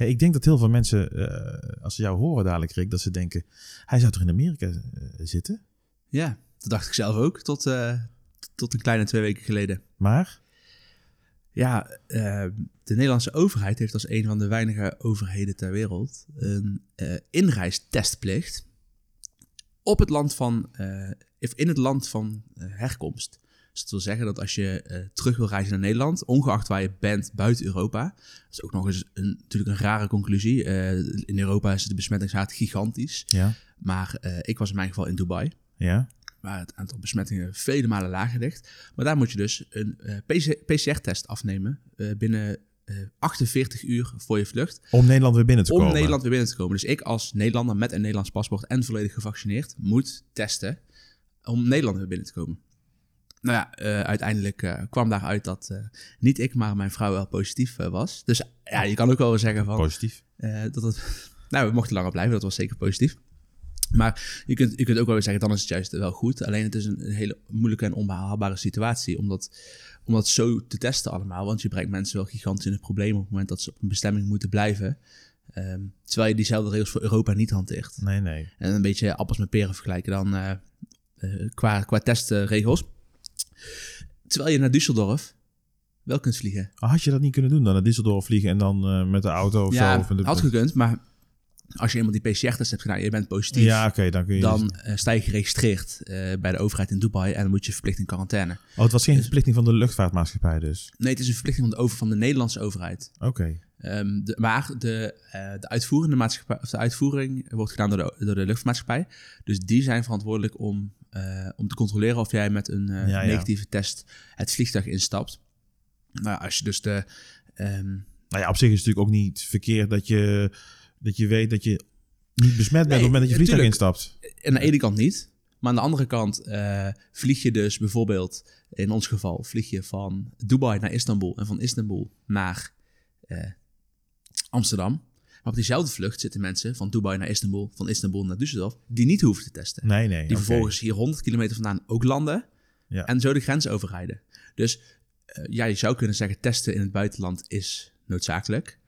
Ja, ik denk dat heel veel mensen, eh, als ze jou horen dadelijk, Rick, dat ze denken, hij zou toch in Amerika eh, zitten? Ja, dat dacht ik zelf ook tot, eh, tot een kleine twee weken geleden. Maar? Ja, de Nederlandse overheid heeft als een van de weinige overheden ter wereld een inreistestplicht op het land van, of in het land van herkomst. Dus dat wil zeggen dat als je eh, terug wil reizen naar Nederland, ongeacht waar je bent buiten Europa, dat is ook nog eens een, natuurlijk een rare conclusie. Eh, in Europa is de besmettingsraad gigantisch, Ja. maar eh, ik was in mijn geval in Dubai Ja. waar het aantal besmettingen vele malen lager ligt. Maar daar moet je dus een PC PCR-test afnemen binnen eh, 48 uur voor je vlucht. Om Nederland weer binnen te Om komen. Nederland weer binnen te komen. Dus ik als Nederlander met een Nederlands paspoort en volledig gevaccineerd moet testen om Nederland weer binnen te komen. Nou ja, eh, uiteindelijk eh, kwam daaruit dat eh, niet ik, maar mijn vrouw wel positief was. Dus ja, je kan ook wel zeggen van... Positief. Dat het, nou, we mochten langer blijven, dat was zeker positief. Maar je kunt, je kunt ook wel weer zeggen, dan is het juist wel goed. Alleen het is een, een hele moeilijke en onbehaalbare situatie om dat, om dat zo te testen allemaal. Want je brengt mensen wel gigantisch in het probleem op het moment dat ze op een bestemming moeten blijven. Ehm, terwijl je diezelfde regels voor Europa niet hanteert. Nee, nee. En een beetje appels met peren vergelijken dan qua, qua testregels. Terwijl je naar Düsseldorf wel kunt vliegen. Had je dat niet kunnen doen dan? Naar Düsseldorf vliegen en dan eh, met de auto of ja, zo? De... had gekund, maar als je eenmaal die PCR-test hebt gedaan en je bent positief... Ja, oké, dan kun je... dan eh, sta je geregistreerd eh, bij de overheid in Dubai en dan moet je verplicht in quarantaine. Oh, het was geen verplichting van de luchtvaartmaatschappij dus? Nee, het is een verplichting van de, over, van de Nederlandse overheid. Oké. Ehm, de, maar de, de uitvoerende maatschappij, of de uitvoering wordt gedaan door de, door de luchtvaartmaatschappij. Dus die zijn verantwoordelijk om, eh, om te controleren of jij met een eh, Ja, ja. negatieve test het vliegtuig instapt. Nou, als je dus de. ehm, Nou ja, op zich is het natuurlijk ook niet verkeerd dat je, dat je weet dat je niet besmet bent op het moment dat je vliegtuig tuurlijk. instapt. aan de ene kant niet. Maar aan de andere kant eh, vlieg je dus bijvoorbeeld, in ons geval, vlieg je van Dubai naar Istanbul en van Istanbul naar Amsterdam. Maar op diezelfde vlucht zitten mensen van Dubai naar Istanbul, van Istanbul naar Düsseldorf, die niet hoeven te testen. Nee, nee. Die vervolgens hier 100 kilometer vandaan ook landen Ja. en zo de grens overrijden. Dus eh, ja, je zou kunnen zeggen, testen in het buitenland is noodzakelijk.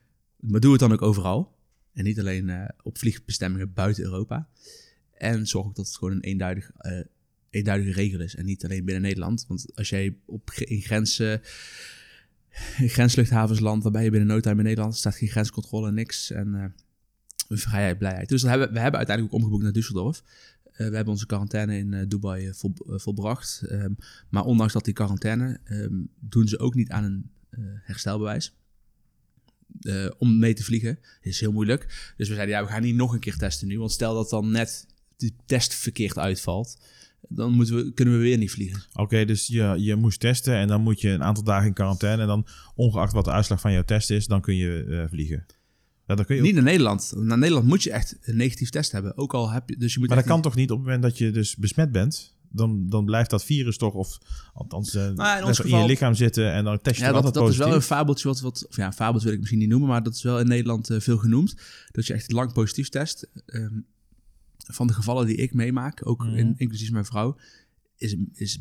Maar doe het dan ook overal. En niet alleen eh, op vliegbestemmingen buiten Europa. En zorg ook dat het gewoon een eenduidig, eh, eenduidige regel is. En niet alleen binnen Nederland. Want als jij op, in grenzen, in grensluchthavens landt, dan ben je binnen no time in Nederland. Er staat geen grenscontrole, niks. En eh, vrijheid, blijheid. Dus dat hebben, we hebben uiteindelijk ook omgeboekt naar Düsseldorf. Eh, we hebben onze quarantaine in eh, Dubai vol, volbracht. Ehm, maar ondanks dat die quarantaine, ehm, doen ze ook niet aan een herstelbewijs. Om mee te vliegen. is heel moeilijk. Dus we zeiden, ja, we gaan niet nog een keer testen nu. Want stel dat dan net de test verkeerd uitvalt, dan moeten we, kunnen we weer niet vliegen. Oké, dus je, je moest testen en dan moet je een aantal dagen in quarantaine. En dan, ongeacht wat de uitslag van jouw test is, dan kun je eh, vliegen. Ja, dan kun je ook- Niet naar Nederland. Naar Nederland moet je echt een negatief test hebben. Ook al heb je... Dus je moet maar dat kan toch niet op het moment dat je dus besmet bent? Dan, dan blijft dat virus toch, of althans, eh, Nou, in ons je lichaam zitten en dan test je Ja, dat, dat is wel een fabeltje wat, wat... Of ja, een fabeltje wil ik misschien niet noemen, maar dat is wel in Nederland eh, veel genoemd. Dat je echt lang positief test. Ehm, van de gevallen die ik meemaak, ook Mhm. in, inclusief mijn vrouw, is, is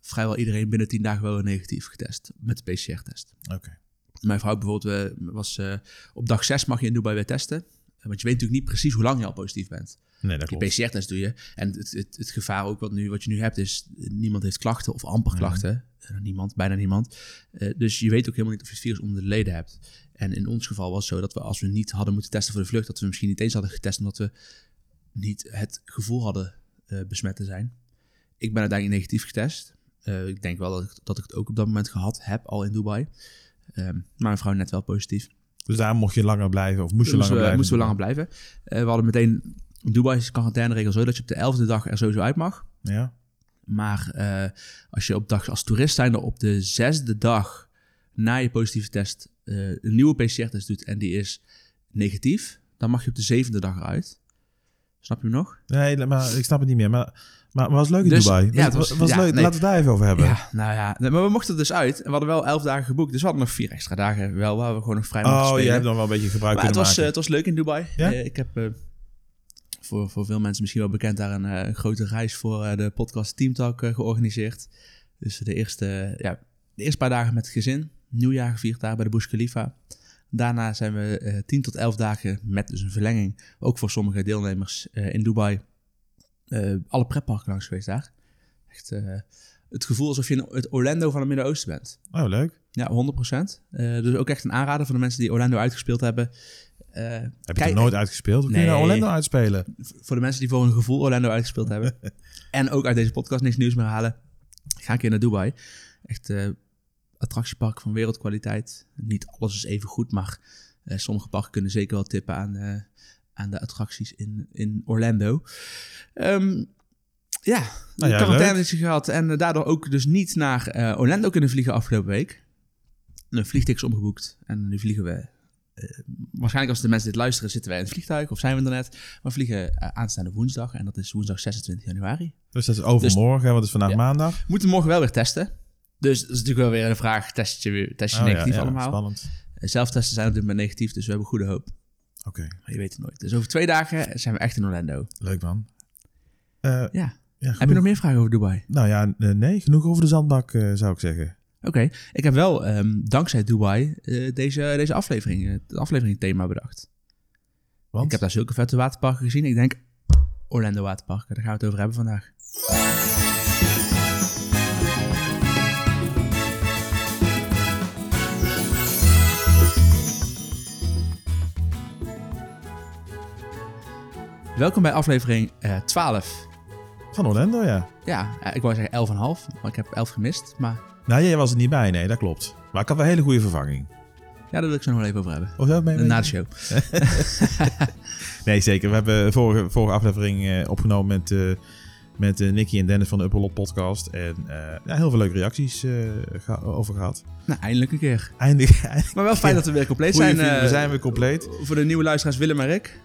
vrijwel iedereen binnen tien dagen wel weer negatief getest met de PCR-test. Oké. Mijn vrouw bijvoorbeeld eh, was eh, op dag 6 mag je in Dubai weer testen. Want je weet natuurlijk niet precies hoe lang je al positief bent. Nee, dat Die klopt. PCR-test doe je. En het, het, het gevaar ook wat, nu, wat je nu hebt is... eh, niemand heeft klachten of amper Mhm. klachten. Eh, niemand, bijna niemand. Dus je weet ook helemaal niet of je het virus onder de leden hebt. En in ons geval was het zo dat we als we niet hadden moeten testen voor de vlucht... dat we misschien niet eens hadden getest... omdat we niet het gevoel hadden eh, besmet te zijn. Ik ben uiteindelijk negatief getest. Eh, ik denk wel dat ik, dat ik het ook op dat moment gehad heb, al in Dubai. Ehm, maar mijn vrouw net wel positief. Dus daar mocht je langer blijven, of moest je Moesten langer we, blijven? moesten we langer blijven. Eh, we hadden meteen... In Dubai is de quarantaineregel zo dat je op de elfde dag er sowieso uit mag. Ja? Maar eh, als je op dag als toerist zijnde op de zesde dag na je positieve test een nieuwe PCR-test doet en die is negatief, dan mag je op de zevende dag eruit. Snap je hem nog? Nee, maar ik snap het niet meer. Maar, maar, was leuk in Dus- Dubai? ja, was, het was- ja, leuk. nee. Laten we het daar even over hebben. Ja, nou ja. Nee, Maar we mochten dus uit en we hadden wel elf dagen geboekt. Dus we hadden nog vier extra dagen wel waar we gewoon nog vrij Oh, je hebt dan wel een beetje gebruik Maar het was, eh, maken. het was leuk in Dubai. Ja? Eh, ik heb eh, voor, voor veel mensen misschien wel bekend daar een, grote reis voor de podcast Team Talk georganiseerd. Dus de eerste, ja, de eerste paar dagen met het gezin. Nieuwjaar gevierd daar bij de Burj Khalifa. Daarna zijn we eh 10 tot 11 dagen met dus een verlenging, ook voor sommige deelnemers eh, in Dubai, eh, alle pretparken langs geweest daar. Echt eh, het gevoel alsof je in het Orlando van het Midden-Oosten bent. Oh, leuk. Ja, 100%. Eh, dus ook echt een aanrader voor de mensen die Orlando uitgespeeld hebben. Eh, Heb je Kijk- het nooit uitgespeeld? Hoe kun je Nee. nou Orlando uitspelen? voor de mensen die voor hun gevoel Orlando uitgespeeld hebben. en ook uit deze podcast niks nieuws meer halen. Ga een keer naar Dubai. Echt eh attractiepark van wereldkwaliteit. Niet alles is even goed, maar eh, sommige parken kunnen zeker wel tippen aan, eh, aan de attracties in, in Orlando. Ehm, ja, Nou ja, quarantaine gehad en eh, daardoor ook dus niet naar Orlando kunnen vliegen afgelopen week. Een vliegtickets omgeboekt en nu vliegen we. waarschijnlijk als de mensen dit luisteren, zitten wij in het vliegtuig of zijn we er net. We vliegen aanstaande woensdag en dat is woensdag 26 januari. Dus dat is overmorgen, want het is vandaag Ja. maandag. We moeten morgen wel weer testen. Dus dat is natuurlijk wel weer een vraag. Test je, weer- test je Oh, negatief ja, allemaal? Spannend. Zelftesten zijn op dit moment negatief, dus we hebben goede hoop. Oké, Maar je weet het nooit. Dus over twee dagen zijn we echt in Orlando. leuk man. Eh, Ja. ja, Heb je nog meer vragen over Dubai? Nou ja, eh, nee, genoeg over de zandbak eh, zou ik zeggen. Oké, ik heb wel ehm, dankzij Dubai deze, deze aflevering, het aflevering thema bedacht. Want? Ik heb daar zulke vette waterparken gezien. Ik denk Orlando waterparken, daar gaan we het over hebben vandaag. Welkom bij aflevering eh 12. Van Orlando, ja. Ja, ik wou zeggen 11,5, maar ik heb 11 gemist. Maar Nou, jij was er niet bij, nee, dat klopt. Maar ik had wel een hele goede vervanging. ja, daar wil ik zo nog wel even over hebben. Of dat Na de show. Nee, zeker. We hebben vorige, vorige aflevering eh, opgenomen met, eh met Nicky en Dennis van de Upperlot podcast. En ja, heel veel leuke reacties over gehad. Nou, eindelijk een keer. Eindelijk. eindelijk Maar wel fijn dat we weer compleet zijn. vrienden, we zijn weer compleet. Voor de nieuwe luisteraars Willem en Rick.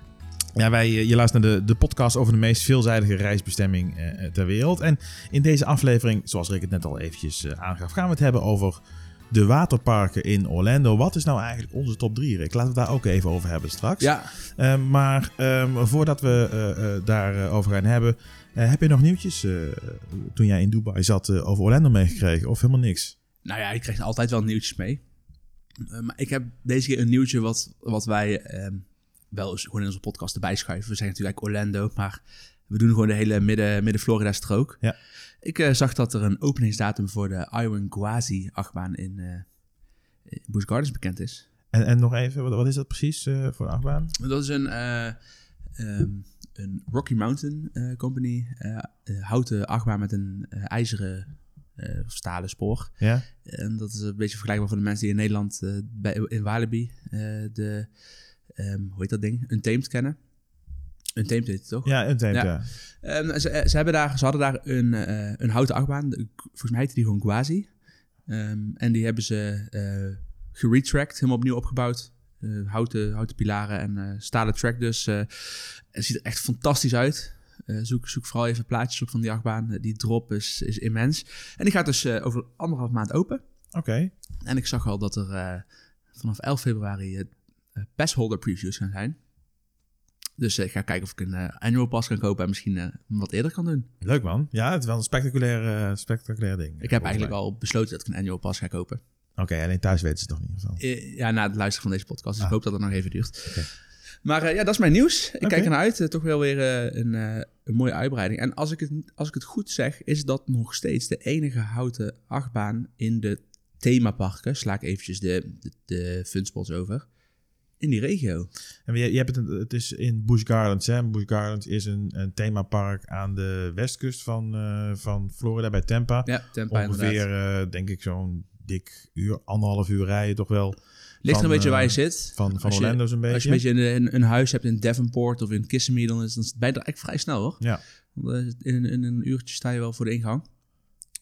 Ja, wij, eh, je luistert naar de, de podcast over de meest veelzijdige reisbestemming eh, eh, ter wereld. En in deze aflevering, zoals Rick het net al eventjes eh, aangaf, gaan we het hebben over de waterparken in Orlando. Wat is nou eigenlijk onze top 3, Rick? Laten we het daar ook even over hebben straks. Ja, Eh, maar ehm, voordat we eh, eh, daarover gaan hebben, heb je nog nieuwtjes toen jij in Dubai zat over Orlando meegekregen? Of helemaal niks? nou ja, ik krijg altijd wel nieuwtjes mee. Maar ik heb deze keer een nieuwtje wat, wat wij ehm, wel eens gewoon in onze podcast erbij schuiven. We zeggen natuurlijk Orlando, maar we doen gewoon de hele midden, midden Florida strook. Ja. Ik eh, zag dat er een openingsdatum voor de Iwan Gwazi achtbaan in, in Busch Gardens bekend is. En, en nog even, wat, wat is dat precies eh, voor een achtbaan? Dat is een, eh, ehm, een Rocky Mountain Company houten achtbaan met een ijzeren of stalen spoor. Ja? En dat is een beetje vergelijkbaar voor de mensen die in Nederland bij, in Walibi de, ehm, hoe heet dat ding? Untamed kennen. Untamed heet het toch? Ja, een Ja. ja. Ehm, ze, ze, hebben daar, ze hadden daar een, eh, een houten achtbaan. Volgens mij heette die gewoon Quasi. Ehm, en die hebben ze eh geretracked, helemaal opnieuw opgebouwd. Eh, houten, houten pilaren en eh, stalen track dus. eh, het ziet er echt fantastisch uit. Eh, zoek, zoek vooral even plaatjes op van die achtbaan. Eh, die drop is, is immens. En die gaat dus eh, over anderhalf maand open. Oké. En ik zag al dat er eh, vanaf 11 februari uh, passholder previews gaan zijn. Dus eh, ik ga kijken of ik een eh, annual pass kan kopen en misschien eh, wat eerder kan doen. Leuk man. Ja, het is wel een spectaculair, eh, spectaculair ding. Ik heb eigenlijk al besloten dat ik een annual pass ga kopen. Oké, alleen thuis weten ze het nog niet. Eh, ja, na het luisteren van deze podcast. Dus Ah. ik hoop dat het nog even duurt. Maar eh, ja, dat is mijn nieuws. Ik kijk ernaar uit. Eh, toch wel weer eh, een, eh, een mooie uitbreiding. En als ik, het, als ik het goed zeg, is dat nog steeds de enige houten achtbaan in de themaparken. Sla ik eventjes de, de, de funspots over. In die regio. En je, je hebt het, het is in Busch Gardens. Hè? Busch Gardens is een, een themapark aan de westkust van, eh, van Florida, bij Tampa. Ja, Tampa. Ongeveer, eh, denk ik, zo'n dik uur, anderhalf uur rijden toch wel Ligt er een beetje waar je eh, zit. van, van je- Orlando zo'n beetje. Als je een beetje een, een, een huis hebt in Devonport of in Kissimmee, dan, is, je er echt vrij snel hoor. Ja, Want, eh, In, in een uurtje sta je wel voor de ingang.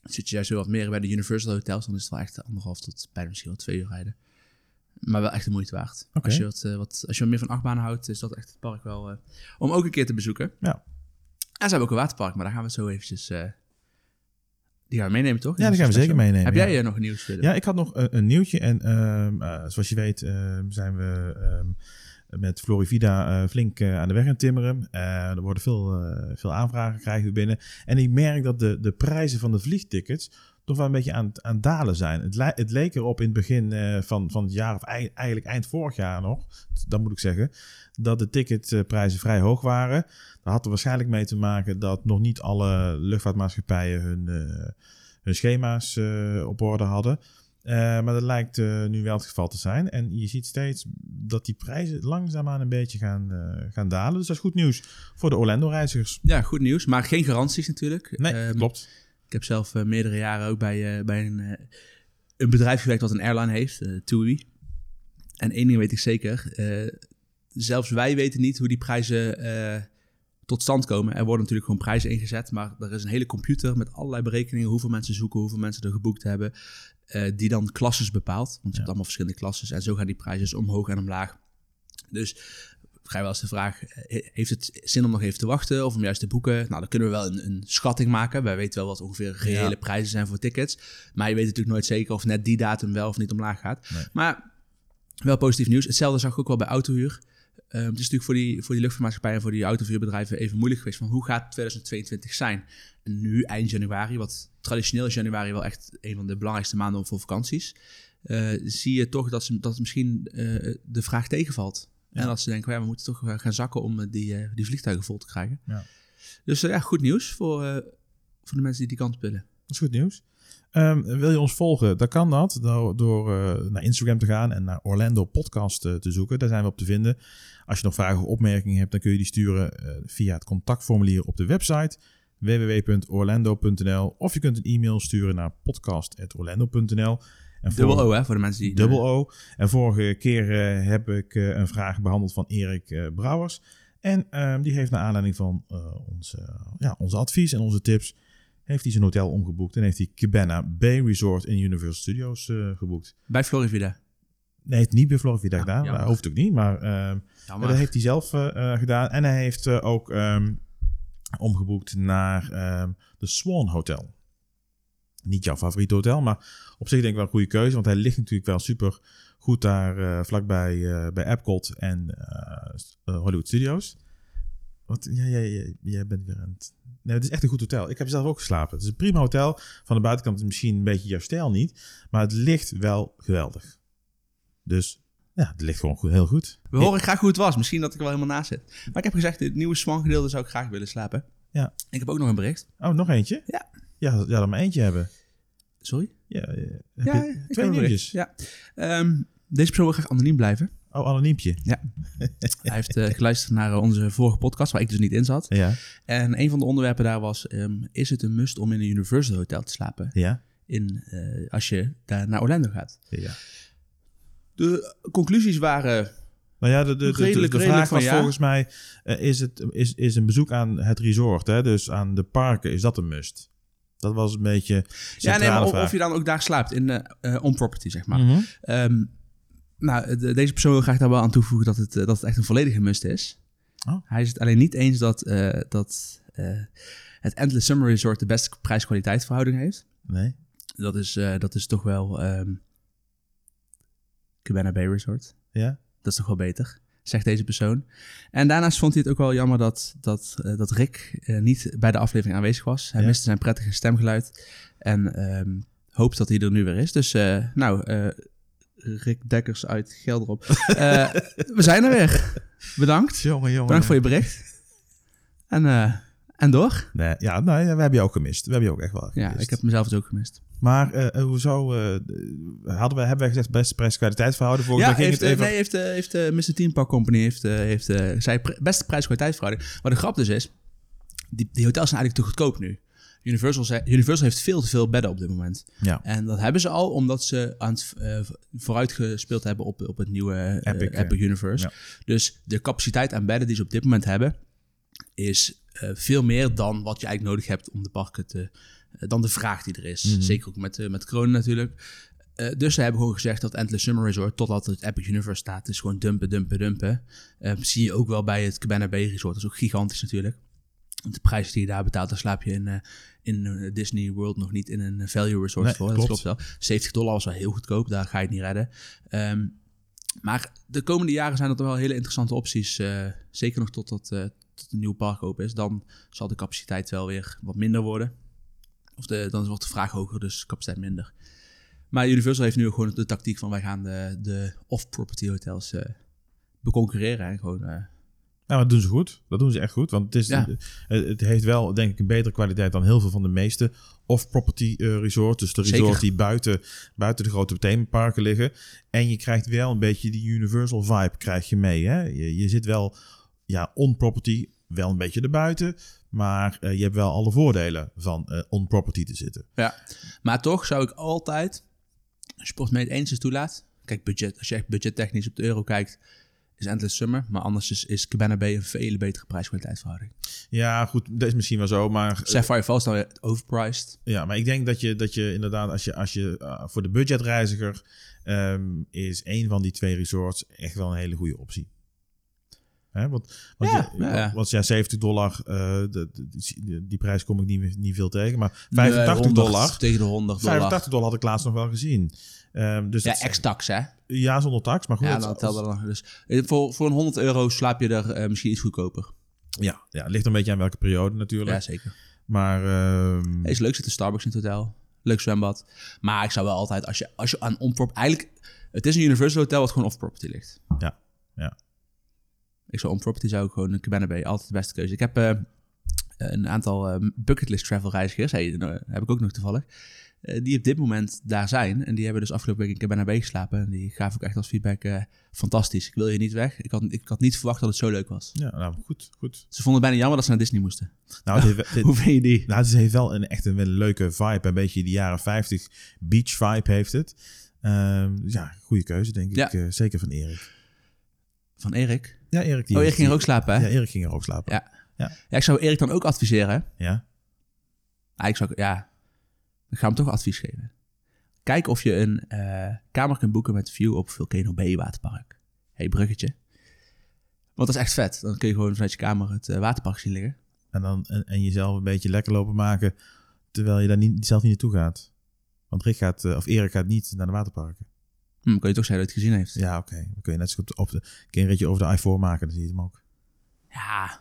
Zit je juist zo wat meer bij de Universal Hotels, dan is het wel echt anderhalf tot bijna misschien wel twee uur rijden. Maar wel echt de moeite waard. Als, je wat, eh, wat, als je wat meer van achtbanen houdt, is dat echt het park wel eh, om ook een keer te bezoeken. Ja. En ze hebben ook een waterpark, maar daar gaan we zo eventjes... eh, die gaan we meenemen, toch? Ja, die gaan we zeker meenemen, Heb ja. jij eh, nog nieuws, Willem? ja ik had nog een, nieuwtje. En ehm, eh, zoals je weet ehm, zijn we ehm, met Florivida eh, flink aan de weg aan het timmeren. Er worden veel, veel aanvragen krijgen we binnen. En ik merk dat de, de prijzen van de vliegtickets toch wel een beetje aan, aan het dalen zijn. Het, le- het leek erop in het begin eh, van, van het jaar, of ei- eigenlijk eind vorig jaar nog, dat moet ik zeggen, dat de ticketprijzen vrij hoog waren. Dat had er waarschijnlijk mee te maken dat nog niet alle luchtvaartmaatschappijen hun, eh, hun schema's eh, op orde hadden. Maar dat lijkt nu wel het geval te zijn. En je ziet steeds dat die prijzen langzaamaan een beetje gaan, gaan dalen. Dus dat is goed nieuws voor de Orlando-reizigers. Ja, goed nieuws. Maar geen garanties natuurlijk. Nee, Ehm, klopt. Ik heb zelf eh, meerdere jaren ook bij, eh, bij een, eh, een bedrijf gewerkt wat een airline heeft, TUI. En één ding weet ik zeker. zelfs wij weten niet hoe die prijzen tot stand komen. Er worden natuurlijk gewoon prijzen ingezet. Maar er is een hele computer met allerlei berekeningen. Hoeveel mensen zoeken, hoeveel mensen er geboekt hebben. die dan klasses bepaalt. Want je Ja. hebt allemaal verschillende klasses. En zo gaan die prijzen dus omhoog en omlaag. Dus vrijwel is de vraag, eh, heeft het zin om nog even te wachten of om juist te boeken? Nou, dan kunnen we wel een, een schatting maken. Wij weten wel wat ongeveer reële Ja. prijzen zijn voor tickets. Maar je weet natuurlijk nooit zeker of net die datum wel of niet omlaag gaat. Nee. Maar wel positief nieuws. Hetzelfde zag ik ook wel bij autohuur. Ehm, het is natuurlijk voor die, voor die luchtvaartmaatschappijen en voor die autovuurbedrijven even moeilijk geweest. Van hoe gaat 2022 zijn? En nu, eind januari, wat traditioneel is januari wel echt een van de belangrijkste maanden voor vakanties. eh, zie je toch dat, ze, dat misschien eh, de vraag tegenvalt. Ja. En dat ze denken, ja, we moeten toch eh, gaan zakken om eh, die, eh, die vliegtuigen vol te krijgen. Ja. Dus ja, goed nieuws voor, voor de mensen die die kant willen. Dat is goed nieuws. Ehm, wil je ons volgen? Dan kan dat door, door naar Instagram te gaan en naar Orlando Podcast te zoeken. Daar zijn we op te vinden. Als je nog vragen of opmerkingen hebt, dan kun je die sturen via het contactformulier op de website www.orlando.nl of je kunt een e-mail sturen naar podcast.orlando.nl. En voor- Dubbel O, hè, voor de mensen die... Dubbel O. En vorige keer eh, heb ik eh, een vraag behandeld van Erik eh, Brouwers. En ehm, die heeft naar aanleiding van onze, ja, onze advies en onze tips... heeft hij zijn hotel omgeboekt en heeft hij Cabana Bay Resort in Universal Studios geboekt. Bij Florida. Nee, het niet bij Florida gedaan. jammer. dat hoeft ook niet, maar Jammer. dat heeft hij zelf gedaan. En hij heeft ook ehm, omgeboekt naar de Swan Hotel. Niet jouw favoriete hotel, maar op zich denk ik wel een goede keuze. Want hij ligt natuurlijk wel super goed daar eh, vlakbij eh, bij Epcot en eh, Hollywood Studios. Ja, ja, jij bent weer aan het... Nee, het is echt een goed hotel. Ik heb zelf ook geslapen. Het is een prima hotel. Van de buitenkant is het misschien een beetje jouw stijl niet. Maar het ligt wel geweldig. Dus ja, het ligt gewoon goed, heel goed. We horen graag hoe het was. Misschien dat ik er wel helemaal naast zit. Maar ik heb gezegd, het nieuwe Swan gedeelte zou ik graag willen slapen. Ja. Ik heb ook nog een bericht. Oh, nog eentje? Ja. Ja, ja dan maar eentje hebben. Sorry? Ja, ja. Ja, je twee nieuwtjes. Ja. Ehm, deze persoon wil graag anoniem blijven. Oh, anoniempje. Hij heeft eh, geluisterd naar eh, onze vorige podcast, waar ik dus niet in zat. Ja, En een van de onderwerpen daar was, ehm, is het een must om in een Universal Hotel te slapen? ja, In, eh, als je daar naar Orlando gaat. ja. De conclusies waren Nou ja, de, de, de, de, Redelijk- de vraag van was ja. volgens mij, is, het, is, is een bezoek aan het resort, hè, dus aan de parken, is dat een must? Dat was een beetje Ja, nee, maar of, vraag. of je dan ook daar slaapt, in eh, eh, on-property, zeg maar. Mhm. Ehm, nou, de- deze persoon wil graag daar wel aan toevoegen dat het, eh, dat het echt een volledige must is. Oh. Hij is het alleen niet eens dat, eh, dat eh, het Endless Summer Resort de beste prijs-kwaliteit verhouding heeft. Nee? Dat is, eh, dat is toch wel ehm Cabana Bay Resort. Ja? Dat is toch wel beter, zegt deze persoon. En daarnaast vond hij het ook wel jammer dat, dat, eh, dat Rick eh, niet bij de aflevering aanwezig was. Hij Ja. miste zijn prettige stemgeluid en ehm, hoopt dat hij er nu weer is. Dus eh, nou, Rick Dekkers uit Gelderop. We zijn er weer. Bedankt. Jongen, jongen. Bedankt voor je bericht. En, en door. Nee, ja, ja, we hebben je ook gemist. We hebben je ook echt wel gemist. Ja, ik heb mezelf dus ook gemist. Maar eh, hoezo, eh, hadden we, hebben wij gezegd beste prijs-kwaliteit verhouden? Volgens Ja, ging heeft, het even... eh, nee, heeft, eh, heeft eh, Mr. Team Park Company heeft, eh, heeft, eh, zei beste prijs-kwaliteit verhouding. Maar de grap dus is, die, die hotels zijn eigenlijk te goedkoop nu. Universal, zei- Universal heeft veel te veel bedden op dit moment. Ja. En dat hebben ze al omdat ze aan het eh, vooruitgespeeld hebben op, op het nieuwe eh, Epic, Epic, eh, Universe. ja. Dus de capaciteit aan bedden die ze op dit moment hebben, is eh, veel meer dan wat je eigenlijk nodig hebt om de parken te... eh, dan de vraag die er is. Mhm. Zeker ook met, eh, met corona natuurlijk. Dus ze hebben gewoon gezegd dat Endless Summer Resort, totdat het Epic Universe staat, is gewoon dumpen, dumpen, dumpen. Zie je ook wel bij het Cabana Bay Resort. Dat is ook gigantisch natuurlijk. De prijs die je daar betaalt, daar slaap je in, in Disney World nog niet in een value resort Nee, voor. Dat klopt. klopt wel. 70 dollar was wel heel goedkoop, daar ga je het niet redden. Ehm, maar de komende jaren zijn er toch wel hele interessante opties. zeker nog totdat tot een nieuw park open is. Dan zal de capaciteit wel weer wat minder worden. Of de, dan wordt de vraag hoger, dus capaciteit minder. Maar Universal heeft nu gewoon de tactiek van wij gaan de, de off-property hotels uh, beconcurreren. En gewoon, uh, nou, dat doen ze goed. Dat doen ze echt goed. Want het, is, Ja. het, het heeft wel, denk ik, een betere kwaliteit dan heel veel van de meeste off-property eh, resorts. Dus de resorts die buiten, buiten de grote themaparken liggen. En je krijgt wel een beetje die Universal vibe krijg je mee. Hè? Je, je zit wel ja, on-property, wel een beetje erbuiten. Maar eh, je hebt wel alle voordelen van eh, on-property te zitten. Ja, maar toch zou ik altijd, als je Sportmate het enigszins toelaat, kijk, budget, als je echt budgettechnisch op de euro kijkt, is Endless Summer, maar anders is, is Cabana Bay een vele betere prijs-kwaliteitsverhouding. Ja, goed, dat is misschien wel zo. Maar Sapphire Falls dan weer overpriced. Ja, maar ik denk dat je, dat je inderdaad, als je, als je uh, voor de budgetreiziger ehm, is een van die twee resorts echt wel een hele goede optie. Hè, want, want, Ja, je, ja. want ja, 70 dollar, uh, de, de, die, die prijs kom ik niet, niet veel tegen. Maar Nee, 85 100 dollar, Tegen de 100 dollar. 85 dollar had ik laatst nog wel gezien. Um, dus Ja, ex-tax hè? ja, zonder tax. Maar goed, Ja, dat- dan. Dus eh, voor, voor een 100 euro slaap je er eh, misschien iets goedkoper. ja, ja, het ligt een beetje aan welke periode natuurlijk. Ja, zeker. Maar ehm, Hey, is leuk, zit een Starbucks in het hotel. Leuk zwembad. Maar ik zou wel altijd, als je, als je aan on Eigenlijk, het is een Universal Hotel wat gewoon off-property ligt. Ja, ja. Ik zou on-property zou ik gewoon een Cabana Bay altijd de beste keuze. Ik heb eh, een aantal eh, bucketlist travel reizigers, hey, eh, heb ik ook nog toevallig, eh, die op dit moment daar zijn. En die hebben dus afgelopen week in Cabana Bay geslapen. En die gaven ook echt als feedback, fantastisch. Ik wil je niet weg. Ik had, ik had niet verwacht dat het zo leuk was. ja, nou goed, goed. Ze vonden het bijna jammer dat ze naar Disney moesten. Nou, het heeft, het- Hoe vind je die? Nou, het heeft wel een echt een, leuke vibe. Een beetje die jaren 50 beach vibe heeft het. Ehm, ja, goede keuze denk ik. Zeker van Erik. Van Erik. Ja, Erik die Oh, Erik ging er ook slapen, hè? Ja, Erik ging er ook slapen. Ja. Ja, ik zou Erik dan ook adviseren? Ja? Ah, ik zou, ja, ik ga hem toch advies geven. Kijk of je een eh, kamer kunt boeken met view op Volcano Bay waterpark. hey, bruggetje. Want dat is echt vet. Dan kun je gewoon vanuit je kamer het eh, waterpark zien liggen. En, dan, en, en jezelf een beetje lekker lopen maken terwijl je daar niet, zelf niet naartoe gaat. Want Rick gaat, eh, of Erik gaat niet naar de waterparken. Hm, kun je toch zeggen dat het gezien heeft? Ja, oké. Dan kun je net zo goed op de, kun je een ritje over de i4 maken, dan zie je hem ook. Ja.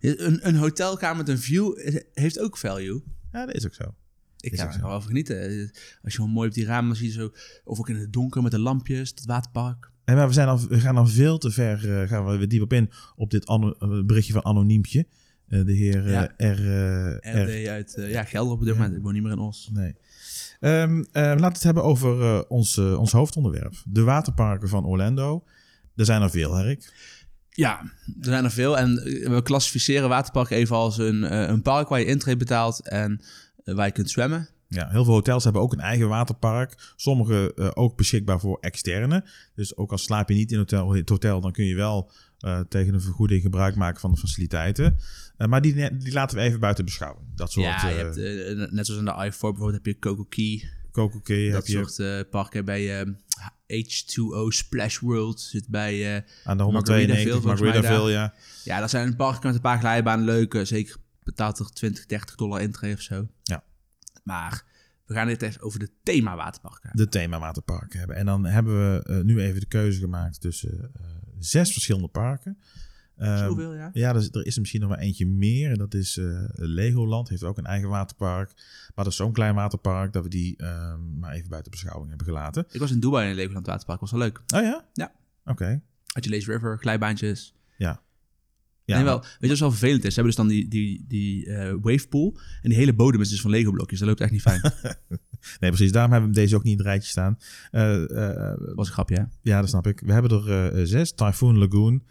Een, een hotelkamer met een view heeft ook value. Ja, dat is ook zo. Ik Is ga er wel over genieten. Als je gewoon mooi op die ramen dan zie je zo... Of ook in het donker met de lampjes, het waterpark. En maar we, zijn al, we gaan al veel te ver, eh, gaan we weer diep op in, op dit eh, berichtje van Anoniempje. Eh, de heer Ja. R, R. RD uit uh, ja, Gelder op dit moment. Ik woon niet meer in Os. Nee. Eh, laten we het hebben over eh, ons, eh, ons hoofdonderwerp. De waterparken van Orlando. Er zijn er veel, Erik. Ja, er zijn er veel. En we klassificeren waterpark even als een, een park waar je intree betaalt en waar je kunt zwemmen. Ja, heel veel hotels hebben ook een eigen waterpark. Sommige ook beschikbaar voor externe. Dus ook al slaap je niet in hotel, het hotel, dan kun je wel eh, tegen een vergoeding gebruik maken van de faciliteiten. Eh, maar die, die laten we even buiten beschouwing. Dat soort ja, je eh, hebt, net zoals in de I4 bijvoorbeeld heb je Coco Key. Coco Key heb Dat je soort eh, parken bij eh, H2O Splash World. Zit bij... aan de Margaritaville, 192 volgens mij Margaritaville, ja. ja, dat zijn parken met een paar glijbanen. Leuk. eh, Zeker betaalt er 20, 30 dollar intree of zo. Ja. Maar we gaan dit even over de thema waterparken hebben. de thema waterparken hebben. En dan hebben we nu even de keuze gemaakt tussen zes verschillende parken. Ehm, Zoveel, ja? ja, er is, er is er misschien nog maar eentje meer. En dat is eh, Legoland, heeft ook een eigen waterpark. Maar dat is zo'n klein waterpark dat we die ehm, maar even buiten beschouwing hebben gelaten. Ik was in Dubai in Legoland Waterpark. Was wel leuk. Oh ja? Ja. Oké. Had je Lazy River, glijbaantjes. Ja. Ja, nee, wel, weet je wat wel vervelend is? Ze hebben dus dan die, die, die eh, wavepool. En die hele bodem is dus van Lego blokjes. Dat loopt echt niet fijn. nee, precies. Daarom hebben we deze ook niet in het rijtje staan. Eh, eh, was een grapje, hè? ja, dat snap ik. We hebben er eh, zes. Typhoon Lagoon,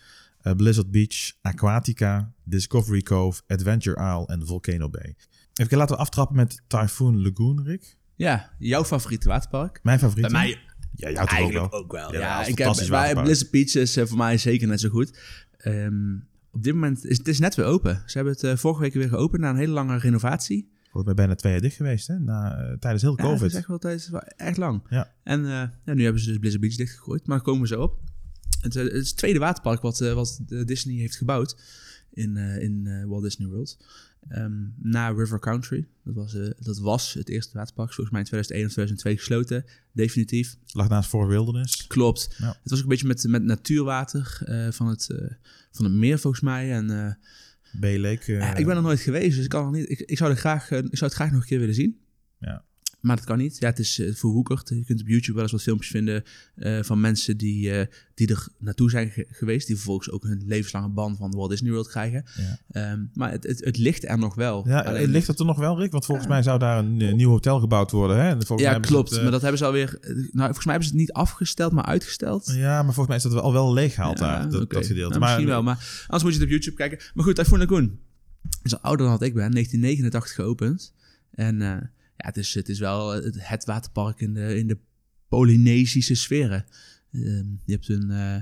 eh, Blizzard Beach, Aquatica, Discovery Cove, Adventure Isle en Volcano Bay. Even laten we aftrappen met Typhoon Lagoon, Rick. Ja, jouw favoriete waterpark? Mijn favoriet. Bij mij Ja, jou toch ook eigenlijk wel. ook wel. Ja, ik heb, bij. Blizzard Beach is eh, voor mij zeker net zo goed. Ehm, op dit moment is het is net weer open. Ze hebben het eh, vorige week weer geopend na een hele lange renovatie. Volgens mij bijna twee jaar dicht geweest, hè? Na, eh, tijdens heel Ja, het COVID. is echt wel tijdens echt lang. Ja. En eh, ja, nu hebben ze dus Blizzard Beach dichtgegooid, maar komen we zo op. Het, eh, het is het tweede waterpark wat, wat de Disney heeft gebouwd in, in Walt Disney World. Ehm, na River Country. Dat was, dat was het eerste waterpark, volgens mij in 2001 of 2002 gesloten. Definitief. Lag naast Fort Wilderness. Klopt. Ja. Het was ook een beetje met, met natuurwater van, het, van het meer volgens mij. En eh, ik ben er nooit geweest, dus ik, kan nog niet, ik, ik, zou er graag, eh, ik zou het graag nog een keer willen zien. Ja. Maar dat kan niet. Ja, het is verwoekerd. Je kunt op YouTube wel eens wat filmpjes vinden eh, van mensen die, eh, die er naartoe zijn ge- geweest. Die vervolgens ook hun levenslange ban van de Walt Disney World krijgen. Ja. Ehm, maar het, het, het ligt er nog wel. Ja, Alleen- ligt het er nog wel, Rick? Want volgens mij zou daar een nieuw hotel gebouwd worden. Hè? Volgens ja, klopt. het, maar dat hebben ze alweer... Nou, volgens mij hebben ze het niet afgesteld, maar uitgesteld. Ja, maar volgens mij is dat al wel leeggehaald Ja, daar, dat, dat gedeelte. Nou, maar, misschien wel, maar anders moet je het op YouTube kijken. Maar goed, Typhoon Lagoon is al ouder dan ik ben. 1989 geopend. En ja, het is, het is wel het, het waterpark in de, in de Polynesische sferen. Ehm, je hebt een, eh,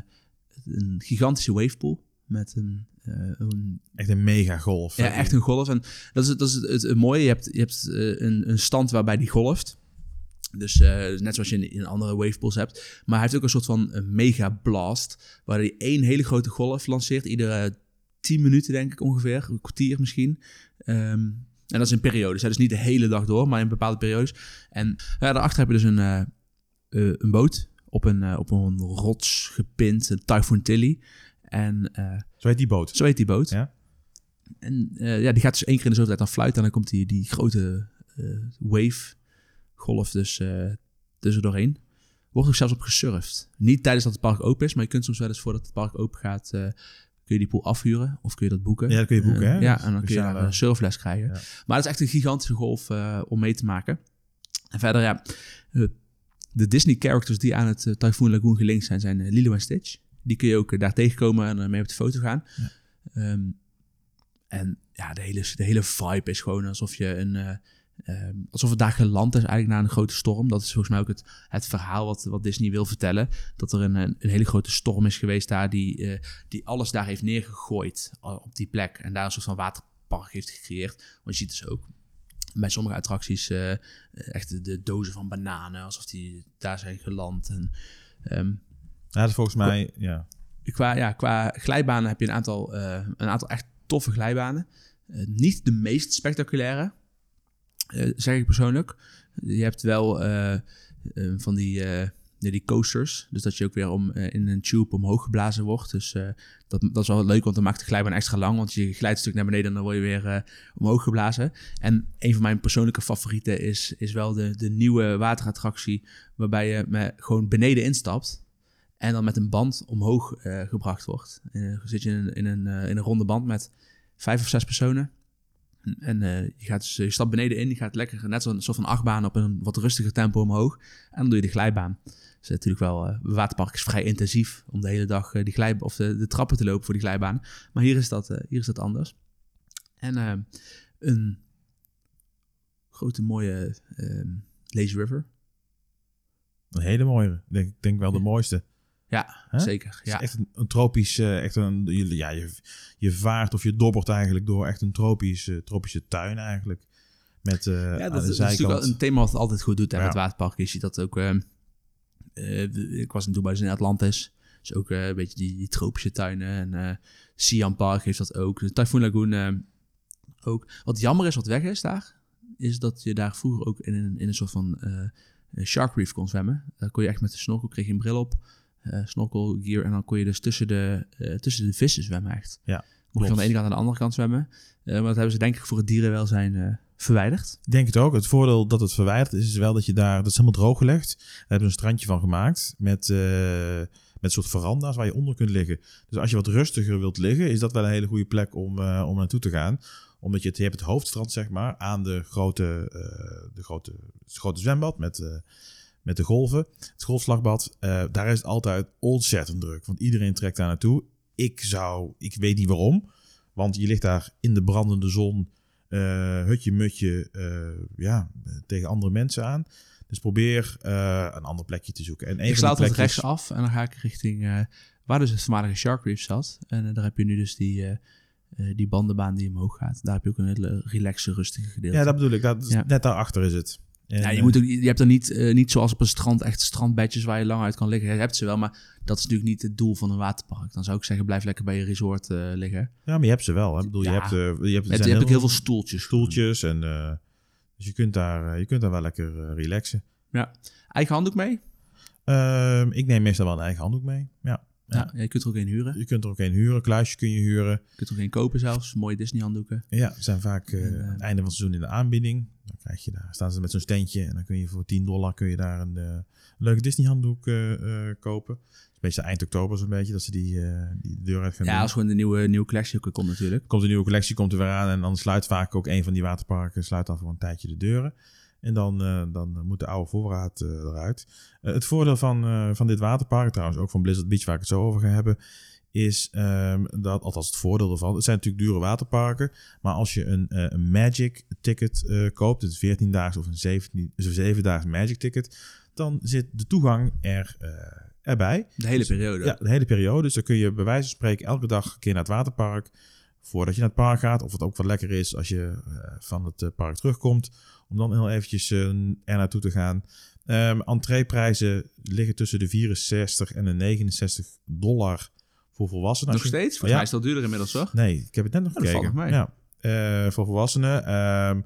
een gigantische wavepool met een, eh, een Echt een mega golf. ja, echt een golf. En dat is, het- dat is het, het, het mooie. Je hebt, je hebt eh, een, een stand waarbij die golft. Dus net zoals je in, in andere wavepools hebt. Maar hij heeft ook een soort van een mega blast. Waar hij één hele grote golf lanceert. Iedere 10 minuten denk ik ongeveer. Een kwartier misschien. Ehm, en dat is in periodes. hè. Dus niet de hele dag door, maar in bepaalde periodes. En ja, daarachter heb je dus een, eh, eh, een boot. Op een, eh, op een rots gepind. Een Typhoon Tilly. En Zo heet die boot. zo heet die boot. Ja. En ja, die gaat dus één keer in de zoveel tijd dan fluiten. En dan komt die, die grote wave golf dus uh, tussen doorheen. Wordt ook zelfs op gesurfd. Niet tijdens dat het park open is, maar je kunt soms wel eens voordat het park open gaat, kun je die pool afhuren of kun je dat boeken. Ja, dat kun je boeken, hè? Uh, ja, en dan kun je daar een surfles krijgen. Maar het is echt een gigantische golf uh, om mee te maken. En verder, ja, uh, de Disney characters die aan het Typhoon Lagoon gelinkt zijn, zijn Lilo en Stitch. Die kun je ook daar tegenkomen en mee op de foto gaan. Ja. Um, en ja, de hele, de hele vibe is gewoon alsof je een... Uh, alsof het daar geland is eigenlijk na een grote storm. Dat is volgens mij ook het, het verhaal wat, wat Disney wil vertellen. Dat er een, een, een hele grote storm is geweest daar die, uh, die alles daar heeft neergegooid uh, op die plek. En daar een soort van waterpark heeft gecreëerd. Want je ziet dus ook bij sommige attracties uh, echt de, dozen van bananen. Alsof die daar zijn geland. En, um, ja, dat is volgens mij, ja. Qua, ja, qua glijbanen heb je een aantal, een aantal echt toffe glijbanen. niet de meest spectaculaire. Uh, zeg ik persoonlijk. Je hebt wel uh, uh, van die, die coasters. Dus dat je ook weer om, in een tube omhoog geblazen wordt. Dus dat, dat is wel leuk, want dan maakt de glijbaan extra lang. Want je glijdt een stuk naar beneden en dan word je weer omhoog geblazen. En een van mijn persoonlijke favorieten is, is wel de, de nieuwe waterattractie. Waarbij je met, gewoon beneden instapt. En dan met een band omhoog gebracht wordt. zit je in, in, een, in een ronde band met vijf of zes personen. En uh, je, gaat dus, je stapt beneden in, je gaat lekker net zo'n soort van achtbaan op een wat rustiger tempo omhoog. En dan doe je de glijbaan. Dus natuurlijk wel, uh, waterpark is vrij intensief om de hele dag uh, die glijbaan of de, de, trappen te lopen voor die glijbaan. Maar hier is dat, hier is dat anders. En een grote mooie Lazy River. Een hele mooie, denk, ik denk wel de mooiste. Ja, zeker. Ja. echt een, een tropisch, uh, echt een, ja, je, je vaart of je dobbert eigenlijk door echt een tropisch, uh, tropische tuin eigenlijk. Met uh, ja, dat, is natuurlijk wel een thema wat het altijd goed doet hè, ja. met waterpark. Je ziet dat ook, uh, ik was in Dubai, dus in Atlantis. Dus ook een beetje die, die, tropische tuinen. En Siam Park heeft dat ook. De Typhoon Lagoon ook. Wat jammer is wat weg is daar, is dat je daar vroeger ook in een, in een soort van shark reef kon zwemmen. Daar kon je echt met de snorkel, kreeg je een bril op. Uh, snorkel gear. En dan kon je dus tussen de, uh, tussen de vissen zwemmen echt. Ja, Mocht je van de ene kant naar de andere kant zwemmen. Uh, maar dat hebben ze denk ik voor het dierenwelzijn verwijderd. Ik denk het ook. Het voordeel dat het verwijderd is, is wel dat je daar... Dat is helemaal drooggelegd. Daar hebben ze een strandje van gemaakt. Met, met een soort veranda's waar je onder kunt liggen. Dus als je wat rustiger wilt liggen, is dat wel een hele goede plek om, om naartoe te gaan omdat je het, je hebt het hoofdstrand, zeg maar, aan de grote, de grote, het grote zwembad met met de golven, het golfslagbad, uh, daar is het altijd ontzettend druk. Want iedereen trekt daar naartoe. Ik zou, ik weet niet waarom, want je ligt daar in de brandende zon, uh, hutje mutje, uh, ja, tegen andere mensen aan. Dus probeer een ander plekje te zoeken. En ik slaat plekjes... rechts af en dan ga ik richting waar dus het voormalige Shark Reef zat. En daar heb je nu dus die... die bandenbaan die omhoog gaat. Daar heb je ook een hele relaxe, rustige gedeelte. Ja, dat bedoel ik. Dat, ja. Net daarachter is het. En, ja, je, moet ook, je hebt er niet, uh, niet zoals op een strand echt strandbedjes waar je lang uit kan liggen. Je hebt ze wel, maar dat is natuurlijk niet het doel van een waterpark. Dan zou ik zeggen, blijf lekker bij je resort uh, liggen. Ja, maar je hebt ze wel. Hè? Ik bedoel, ja. je hebt, uh, je hebt, je hebt ook heel veel stoeltjes. Stoeltjes. En, dus je kunt, daar, je kunt daar wel lekker relaxen. Ja. Eigen handdoek mee? Ehm, ik neem meestal wel een eigen handdoek mee. Ja. Ja, je kunt er ook een huren. Je kunt er ook een huren, kluisje kun je huren. Je kunt er ook een kopen zelfs. Mooie Disney handdoeken. Ja, ze zijn vaak eh, En, eh, het einde van het seizoen in de aanbieding. Krijg je daar, staan ze met zo'n steentje en dan kun je voor 10 dollar kun je daar een eh, leuke Disney handdoek eh, eh, kopen. Het is een beetje eind oktober zo'n beetje dat ze die, die de deur uit gaan Ja, doen. als gewoon de nieuwe, nieuwe collectie ook komt natuurlijk. komt een nieuwe collectie komt er weer aan en dan sluit vaak ook een van die waterparken sluit dan voor een tijdje de deuren. En dan, dan moet de oude voorraad eruit. Het voordeel van, van dit waterpark, trouwens ook van Blizzard Beach, waar ik het zo over ga hebben, is ehm, dat, althans het voordeel ervan, het zijn natuurlijk dure waterparken, maar als je een, eh, een Magic ticket eh, koopt, dus 14 daags of een 17, dus een 7 daags Magic ticket, dan zit de toegang er, eh, erbij. De hele periode. Ja, de hele periode. Dus dan kun je bij wijze van spreken elke dag een keer naar het waterpark. Voordat je naar het park gaat. Of het ook wat lekker is als je van het park terugkomt. Om dan heel eventjes er naartoe te gaan. Ehm entreeprijzen liggen tussen de 64 en de 69 dollar voor volwassenen. Nog je- steeds? Ja. mij is al duurder inmiddels, hoor. Nee, ik heb het net nog Oh, dat gekeken. valt nog Ja, eh, voor volwassenen. ehm,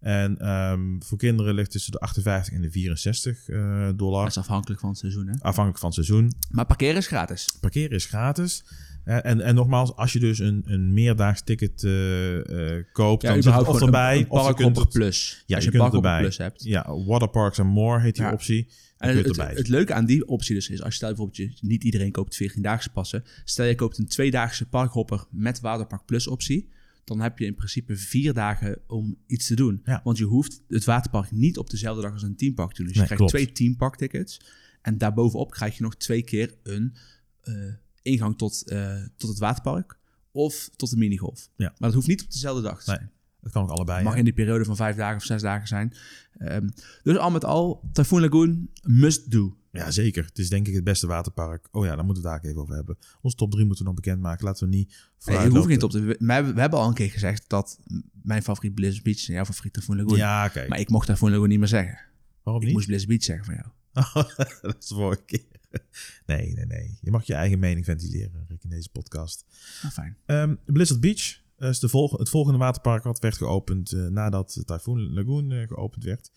en ehm, voor kinderen ligt tussen de 58 en de 64 eh, dollar. Dat is afhankelijk van het seizoen, hè. Afhankelijk van het seizoen. Maar parkeren is gratis. Parkeren is gratis. En, en nogmaals, als je dus een, een meerdaags ticket eh, eh, koopt, dan zit het of erbij, een, een of je kunt parkhopper het... plus. Ja, als je je een kunt erbij. plus hebt. Ja, Waterparks and More heet die Ja. optie. En het, het leuke aan die optie dus is, als je stel bijvoorbeeld, je, niet iedereen koopt 14-daagse passen. Stel je koopt een tweedaagse parkhopper met Waterpark Plus optie. Dan heb je in principe vier dagen om iets te doen. Ja. Want je hoeft het waterpark niet op dezelfde dag als een teampark te doen. Dus Nee, je krijgt klopt. twee teamparktickets. En daarbovenop krijg je nog twee keer een eh, ingang tot, eh, tot het waterpark. Of tot de minigolf. Ja. Maar dat hoeft niet op dezelfde dag te Nee, zijn. dat kan ook allebei. Mag in die periode van vijf dagen of zes dagen zijn. Ehm, dus al met al, Typhoon Lagoon, must do. Ja, zeker. Het is denk ik het beste waterpark. Oh ja, daar moeten we het daar even over hebben. Onze top 3 moeten we nog bekendmaken. Laten we niet Nee, vooruit je hoeft niet op te... We hebben, we hebben al een keer gezegd dat mijn favoriet Blizzard Beach en jouw favoriet Typhoon Lagoon. Ja, oké. Maar ik mocht Typhoon Lagoon niet meer zeggen. Waarom Ik niet? moest Blizzard Beach zeggen van jou. dat is de vorige keer. Nee, nee, nee. Je mag je eigen mening ventileren, Rick, in deze podcast. Nou, fijn. Ehm, Blizzard Beach eh, is de volg het volgende waterpark wat werd geopend eh, nadat Typhoon Lagoon eh, geopend werd.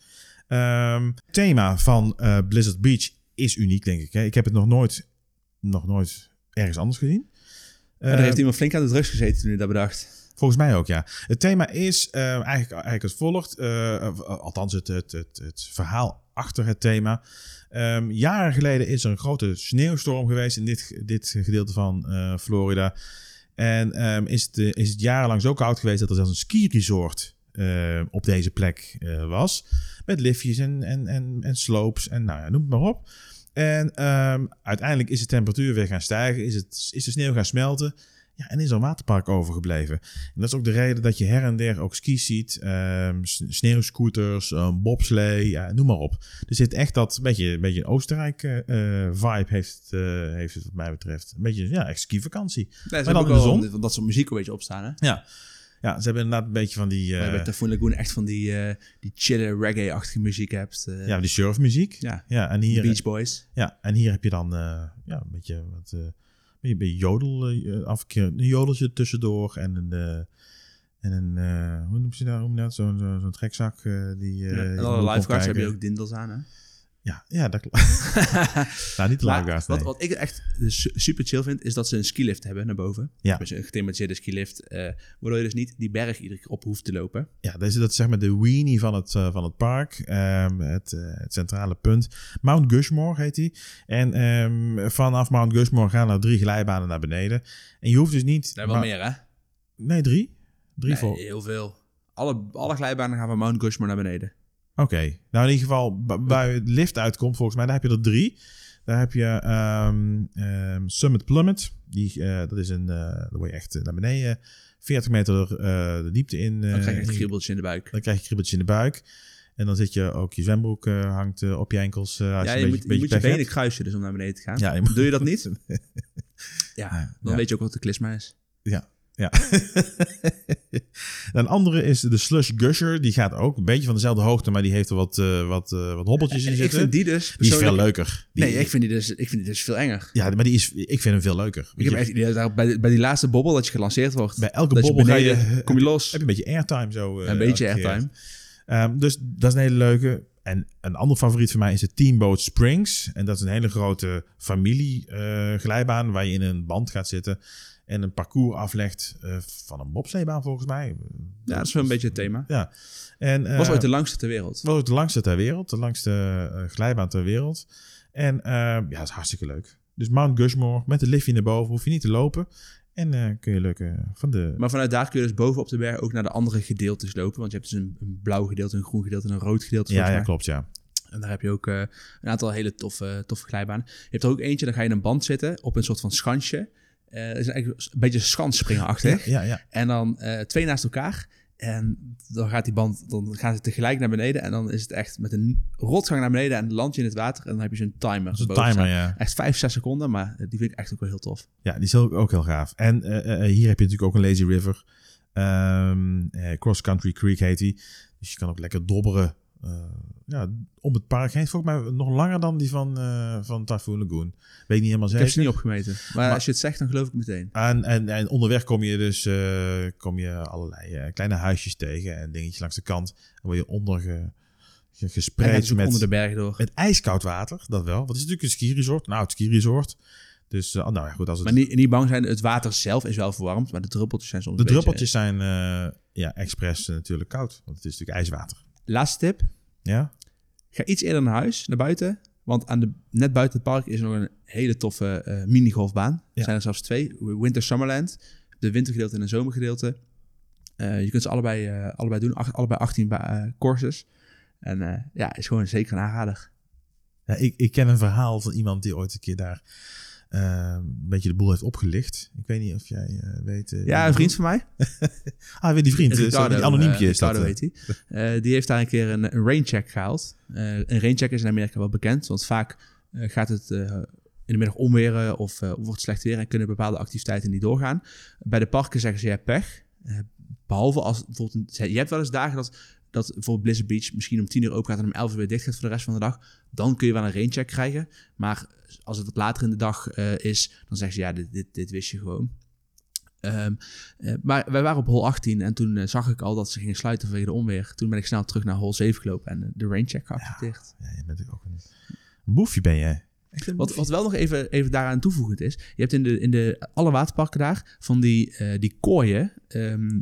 Ehm, het thema van eh, Blizzard Beach is uniek, denk ik. Hè? Ik heb het nog nooit, nog nooit ergens anders gezien. En er heeft iemand flink aan de drugs gezeten toen hij dat bedacht. Volgens mij ook, ja. Het thema is eh, eigenlijk, eigenlijk als volgt. eh, althans, het, het, het, het verhaal achter het thema. Ehm, jaren geleden is er een grote sneeuwstorm geweest in dit, dit gedeelte van eh, Florida. En ehm, is, het, eh, is het jarenlang zo koud geweest dat er zelfs een ski-resort eh, op deze plek was. Met liftjes en, en, en, en slopes en nou ja, noem het maar op. En ehm, uiteindelijk is de temperatuur weer gaan stijgen, is, het, is de sneeuw gaan smelten. Ja, en is er een waterpark overgebleven. En dat is ook de reden dat je her en der ook skis ziet, s- sneeuwscooters, een bobslee, ja, noem maar op. Er zit echt dat beetje, beetje een Oostenrijk-vibe heeft, eh, heeft het wat mij betreft. Een beetje, ja, echt ski-vakantie. Nee, ze dan in de wel zon? dat soort muziek een beetje opstaan, hè? Ja. ja, ze hebben inderdaad een beetje van die, eh, bij Typhoon Lagoon echt van die, eh, die chille reggae-achtige muziek hebt. eh, ja, die surfmuziek. ja. Ja, en hier, Beach Boys. Ja, en hier heb je dan eh, ja, een beetje wat eh, een beetje jodel, eh, af en keer een jodeltje tussendoor en een eh, en een eh, hoe noem je dat? Hoe noem je dat? Zo'n zo, zo'n trekzak eh, die. eh, Ja, je en alle lifeguards hebben kijken. ook dindels aan, hè? Ja, ja, dat klopt. nou, niet de lifeguards, wat, nee. wat ik echt su- super chill vind, is dat ze een skilift hebben naar boven. Ja. Dus een gethematiseerde skilift, eh waardoor je dus niet die berg iedere keer op hoeft te lopen. Ja, dat is, dat is zeg maar de weenie van het, eh, van het park. Ehm, het, eh, het centrale punt. Mount Gushmore heet die. En ehm, vanaf Mount Gushmore gaan er drie glijbanen naar beneden. En je hoeft dus niet... Daar wel meer, hè? Nee, drie? Drie Nee, vol. heel veel. Alle, alle glijbanen gaan van Mount Gushmore naar beneden. Oké, nou in ieder geval waar het lift uitkomt, volgens mij, daar heb je er drie. Daar heb je ehm, ehm, Summit Plummet. Die, eh, dat is een, daar word je echt eh, naar beneden, 40 meter de diepte in. Dan krijg je echt kriebeltjes in de buik. Dan krijg je kribbeltjes in de buik. En dan zit je ook, je zwembroek hangt op je enkels. als Ja, je, je, een moet, beetje, je moet je beetje benen hebt. kruisen dus om naar beneden te gaan. Ja, je Doe je dat niet? ja, dan Ja. weet je ook wat de klisma is. Ja. Ja. een andere is de Slush Gusher. Die gaat ook een beetje van dezelfde hoogte, maar die heeft er wat, eh, wat, eh, wat hobbeltjes in En ik zitten. vind die dus die is veel leuker. Die- Nee, ik vind, die dus, ik vind die dus veel enger. Ja, maar die is, ik vind hem veel leuker. Ik heb echt idee dat bij, bij die laatste bobbel dat je gelanceerd wordt. bij elke je bobbel ga je, beneden, kom je los. heb je een beetje airtime zo. eh, een beetje airtime. Ehm, dus dat is een hele leuke. en een ander favoriet van mij is de Teamboat Springs. En dat is een hele grote familie glijbaan waar je in een band gaat zitten en een parcours aflegt eh, van een bobsleebaan volgens mij. Ja, dat is wel een beetje het thema. Ja. En, eh, was ooit de langste ter wereld. was ook de langste ter wereld, de langste eh, glijbaan ter wereld. En eh, ja, dat is hartstikke leuk. Dus Mount Gushmore met een liftje naar boven, hoef je niet te lopen. En eh, kun je leuk eh, van de... Maar vanuit daar kun je dus boven op de berg ook naar de andere gedeeltes lopen. Want je hebt dus een, een blauw gedeelte, een groen gedeelte en een rood gedeelte. ja, klopt, ja. En daar heb je ook eh, een aantal hele toffe, toffe glijbanen. Je hebt er ook eentje, dan ga je in een band zitten op een soort van schansje. Dat is eigenlijk een beetje schansspringerachtig. Ja, ja. En dan eh, twee naast elkaar. En dan gaat die band, dan gaan ze tegelijk naar beneden. En dan is het echt met een rotsgang naar beneden en land je in het water. En dan heb je zo'n timer. Erboven timer, staan. ja. Echt vijf, zes seconden, maar die vind ik echt ook wel heel tof. Ja, die is ook, ook heel gaaf. En eh, hier heb je natuurlijk ook een Lazy River. Ehm, eh, Cross Country Creek heet die. Dus je kan ook lekker dobberen ja, om het park heen. Volgens mij nog langer dan die van, eh van Typhoon Lagoon. Weet ik niet helemaal Ik zeker. heb ze niet opgemeten. Maar, Maar- als je het zegt, dan geloof ik meteen. En, en, en onderweg kom je dus eh, kom je allerlei eh, kleine huisjes tegen en dingetjes langs de kant. Dan word je onder ge, gespreid met, onder de berg door. met ijskoud water. Dat wel. Want het is natuurlijk een ski-resort. Nou, het ski-resort. Dus eh, nou ja, goed. Als het, Maar niet, niet bang zijn, het water zelf is wel verwarmd, maar de druppeltjes zijn soms de beetje- druppeltjes zijn eh, ja, expres eh, natuurlijk koud. Want het is natuurlijk ijswater. Laatste tip. Ja? Ga iets eerder naar huis, naar buiten. Want aan de, net buiten het park is er nog een hele toffe eh mini-golfbaan. Er Ja. zijn er zelfs twee. Winter Summerland. De wintergedeelte en een zomergedeelte. Eh, je kunt ze allebei, eh, allebei doen. Ach- allebei 18 ba- eh, courses. En ja, is gewoon zeker een aanrader. ja ik, ik ken een verhaal van iemand die ooit een keer daar eh, een beetje de boel heeft opgelicht. Ik weet niet of jij eh, weet... eh, Ja, een vriend van mij. Ah, weer die vriend. zo, die anoniempje is dat. Ricardo heet hij. Die heeft daar een keer een, een raincheck gehaald. Eh, een raincheck is in Amerika wel bekend, want vaak gaat het in de middag onweren of wordt het slecht weer en kunnen bepaalde activiteiten niet doorgaan. Bij de parken zeggen ze ja pech. Eh, behalve als bijvoorbeeld, je hebt wel eens dagen dat, dat bijvoorbeeld Blizzard Beach misschien om 10 uur open gaat en om 11 uur weer dicht gaat voor de rest van de dag. Dan kun je wel een raincheck krijgen. Maar als het wat later in de dag eh, is, dan zeggen ze ja, dit, dit, dit wist je gewoon. Ehm, eh, maar wij waren op hol 18 en toen eh, zag ik al dat ze gingen sluiten vanwege de onweer. Toen ben ik snel terug naar hol 7 gelopen en de raincheck geaccepteerd. Ja, je bent ook een, een boefje ben jij. Wat, wat wel nog even, even daaraan toevoegend is. Je hebt in, de, in de, alle waterparken daar van die, eh, die kooien. ehm,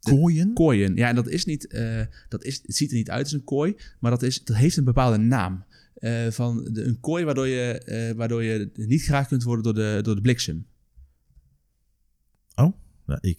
Kooien? kooien. Ja, en dat is niet, eh, dat is, het ziet er niet uit als een kooi, maar dat, is, dat heeft een bepaalde naam. Eh, van de, een kooi waardoor je, eh, waardoor je niet geraakt kunt worden door de, door de bliksem. Nou, ik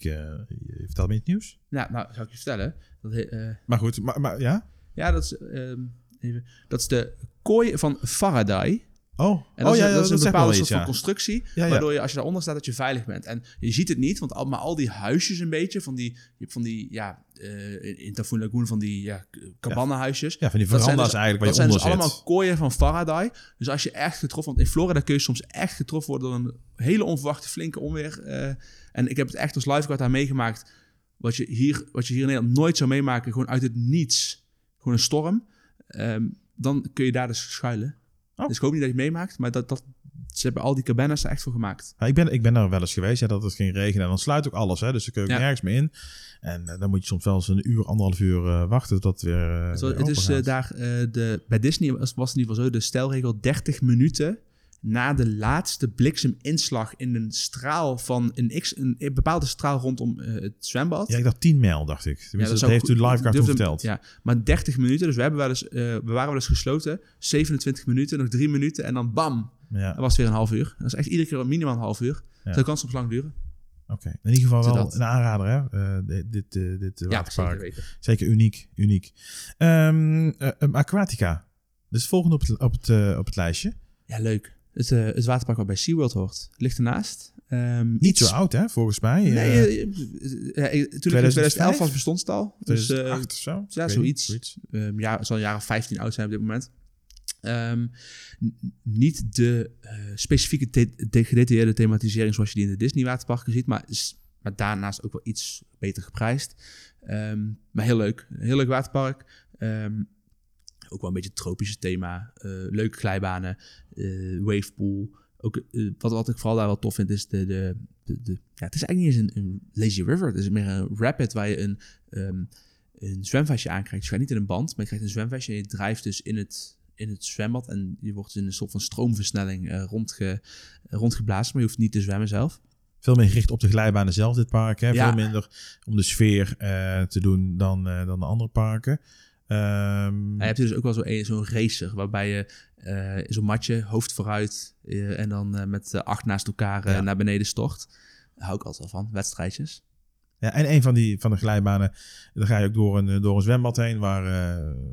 vertel me het nieuws. Nou, nou, zou ik je vertellen. Dat, Maar goed, maar, maar ja. ja, dat is, ehm, even, dat is de kooi van Faraday. Oh, En dat oh is, ja, dat is een bepaalde soort iets, van constructie, Ja, ja. waardoor je als je daaronder staat dat je veilig bent. En je ziet het niet, want al, maar al die huisjes een beetje, van die, je hebt van die, ja, eh, in- Typhoon Lagoon van die ja, cabanahuisjes. Ja, van die Dat zijn veranda's dus- eigenlijk waar dat je zijn onder dus zit. allemaal kooien van Faraday. Dus als je echt getroffen, want in Florida kun je soms echt getroffen worden door een hele onverwachte flinke onweer. eh, en ik heb het echt als lifeguard daar meegemaakt. Wat je hier, wat je hier in Nederland nooit zou meemaken, gewoon uit het niets. Gewoon een storm. Ehm, dan kun je daar dus schuilen. Oh. Dus ik hoop niet dat je het meemaakt, maar dat, dat, ze hebben al die cabanas er echt voor gemaakt. Ja, ik, ben, ik ben er wel eens geweest, ja, dat het ging regenen. En dan sluit ook alles, hè, dus er kun je Ja. nergens meer in. En eh, dan moet je soms wel eens een uur, anderhalf uur eh, wachten tot het weer, eh, Het, weer het is daar, de, bij Disney was, was het in ieder geval zo, de stelregel 30 minuten na de laatste blikseminslag in een straal van een, x, een, bepaalde straal rondom eh, het zwembad. Ja, ik dacht 10 mijl, dacht ik. Tenminste, dat, heeft u lifeguard toen verteld. Ja, maar 30 minuten, dus we, hebben wel eens, eh, we waren wel eens gesloten. 27 minuten, nog drie minuten en dan bam, Ja, dan was het weer een half uur. Dat is echt iedere keer minimaal een half uur. Ja. Dat kan soms lang duren. oké. In ieder geval wel een aanrader, hè? eh, dit dit, dit eh, Ja, waterpark. zeker uniek, uniek. Ehm, um, Aquatica. Dat het volgende op het, op het, op het lijstje. Ja, leuk. Het, eh, het waterpark wat bij SeaWorld hoort, ligt ernaast. Ehm, Niet zo oud, hè, volgens mij. Nee, Eh, eh, eh, toen ik in 2011 was bestond het al. Dus eh, 2008 of zo. Ja, zoiets. ehm, ja, het zal een jaar of 15 oud zijn op dit moment. Ehm, niet de specifieke the- de gedetailleerde thematisering zoals je die in de Disney waterparken ziet, maar, is, maar daarnaast ook wel iets beter geprijsd. Maar heel leuk. Heel leuk waterpark. Ehm, ook wel een beetje het tropische thema. Eh, leuke glijbanen, eh, wavepool. Ook, eh, wat, wat ik vooral daar wel tof vind is de... de, de, de- ja, het is eigenlijk niet eens een, een lazy river. Het is meer een rapid waar je een... ehm, een zwemvestje aankrijgt. Je gaat niet in een band, maar je krijgt een zwemvestje en je drijft dus in het, in het zwembad. En je wordt in een soort van stroomversnelling uh, rondge, rondgeblazen, maar je hoeft niet te zwemmen zelf. Veel meer gericht op de glijbanen zelf, dit park. Hè? Veel minder om de sfeer uh, te doen dan, uh, dan de andere parken. Um... je hebt dus ook wel zo'n zo racer, waarbij je uh, zo'n matje, hoofd vooruit en dan met acht naast elkaar ja. naar beneden stort. Daar hou ik altijd wel van, wedstrijdjes. Ja, en een van, die, van de glijbanen, dan ga je ook door een, door een zwembad heen waar,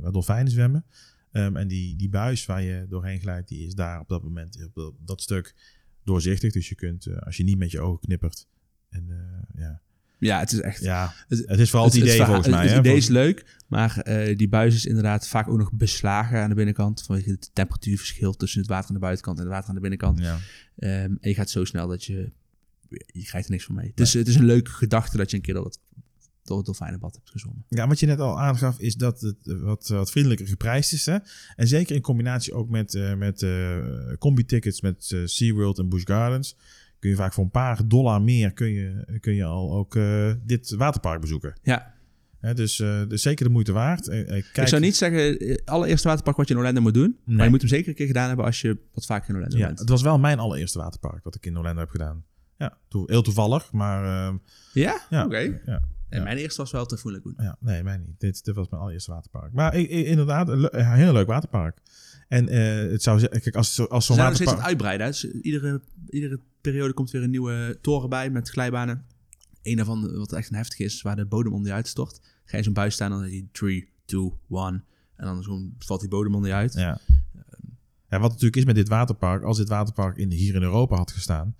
waar dolfijnen zwemmen. Um, en die, die buis waar je doorheen glijdt, die is daar op dat moment, op dat, dat stuk doorzichtig. Dus je kunt, uh, als je niet met je ogen knippert. En uh, ja. Ja, het is echt. Ja, het, het is vooral het, het idee volgens mij. Het, idee is leuk, maar uh, die buis is inderdaad vaak ook nog beslagen aan de binnenkant. Vanwege het temperatuurverschil tussen het water aan de buitenkant en het water aan de binnenkant. Ja. Um, en je gaat zo snel dat je. Je krijgt er niks van mee. Nee. Dus het is een leuke gedachte dat je een keer door het door het dolfijnenbad hebt gezongen. Ja, wat je net al aangaf is dat het wat, wat vriendelijker geprijsd is. Hè? En zeker in combinatie ook met, uh, met uh, combi-tickets met SeaWorld en Busch Gardens... kun je vaak voor een paar dollar meer kun je, kun je al ook dit waterpark bezoeken. Ja. dus, dus zeker de moeite waard. Kijk... Ik zou niet zeggen, allereerste waterpark wat je in Orlando moet doen. Nee. Maar je moet hem zeker een keer gedaan hebben als je wat vaker in Orlando ja, bent. Het was wel mijn allereerste waterpark wat ik in Orlando heb gedaan. Ja, heel toevallig, maar... Ehm, ja? ja Oké. Ja. En mijn eerste was wel te voelen. Ja, nee, mij niet. Dit, dit was mijn allereerste waterpark. Maar inderdaad, een, heel leuk waterpark. En uh, het zou kijk, als, als zo'n waterpark... steeds het uitbreiden. Dus iedere, iedere periode komt weer een nieuwe toren bij met glijbanen. Een daarvan, wat echt een heftig is, waar de bodem onder je uitstort. Ga je zo'n buis staan, dan zeg je 3, 2, 1. En dan zo valt die bodem onder je uit. Ja. ja, wat natuurlijk is met dit waterpark, als dit waterpark in, hier in Europa had gestaan,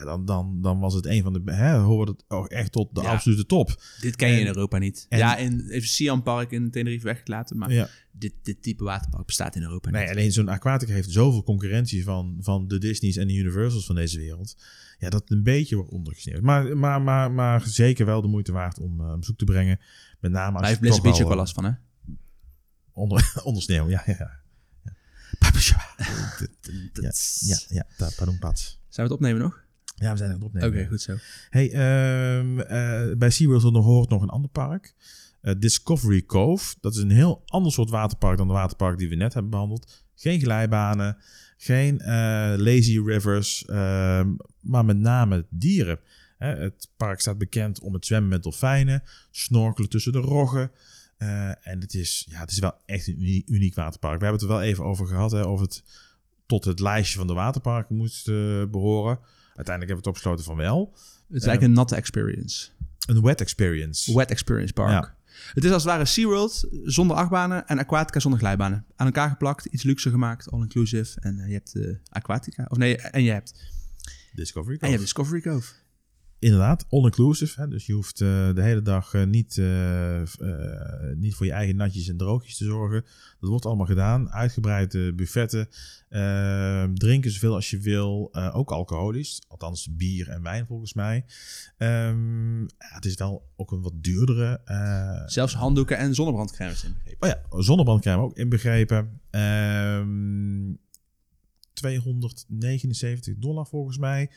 ja, dan, dan, dan was het een van de. Hè, hoorde het ook echt tot de absolute top. Dit ken je in Europa niet. ja, in even Siam Park in Tenerife weggelaten. Maar ja. dit, dit type waterpark bestaat in Europa niet. Nee, alleen zo'n Aquatica heeft zoveel concurrentie van, van de Disney's en de Universals van deze wereld. Ja, dat een beetje wordt ondergesneeuwd. Maar, maar, maar, maar zeker wel de moeite waard om uh, zoek te brengen. Met name als. Hij heeft Blizzard Beach ook wel last van, hè? Onder, onder sneeuw, ja, ja. ja. ja, ja, ja, pardon, Pats. Zijn we het opnemen nog? Ja, we zijn aan het opnemen. Oké, goed zo. Hey, uh, uh, bij SeaWorld hoort nog een ander park. Uh, Discovery Cove. Dat is een heel ander soort waterpark dan de waterpark die we net hebben behandeld. Geen glijbanen, geen eh, lazy rivers, ehm, maar met name dieren. het park staat bekend om het zwemmen met dolfijnen, snorkelen tussen de roggen. en het is, ja, het is wel echt een uniek waterpark. We hebben het er wel even over gehad, hè, of het tot het lijstje van de waterparken moest behoren. Uiteindelijk hebben we het opgesloten van wel. Het is eigenlijk een natte experience. Een wet experience. Wet experience park. Het is als het ware SeaWorld zonder achtbanen en Aquatica zonder glijbanen. Aan elkaar geplakt, iets luxer gemaakt, all-inclusive. En uh, je hebt uh, Aquatica. Of nee, en je hebt... Discovery Cove. En je hebt Discovery Cove. Inderdaad, all-inclusive. Dus je hoeft uh, de hele dag uh, niet, uh, niet voor je eigen natjes en droogjes te zorgen. Dat wordt allemaal gedaan. Uitgebreide buffetten. Ehm, drinken zoveel als je wil. ook alcoholisch. Althans bier en wijn volgens mij. Um, ja, het is wel ook een wat duurdere. Zelfs handdoeken en zonnebrandcrème is inbegrepen. Oh ja, zonnebrandcrème ook inbegrepen. Um, 279 dollar volgens mij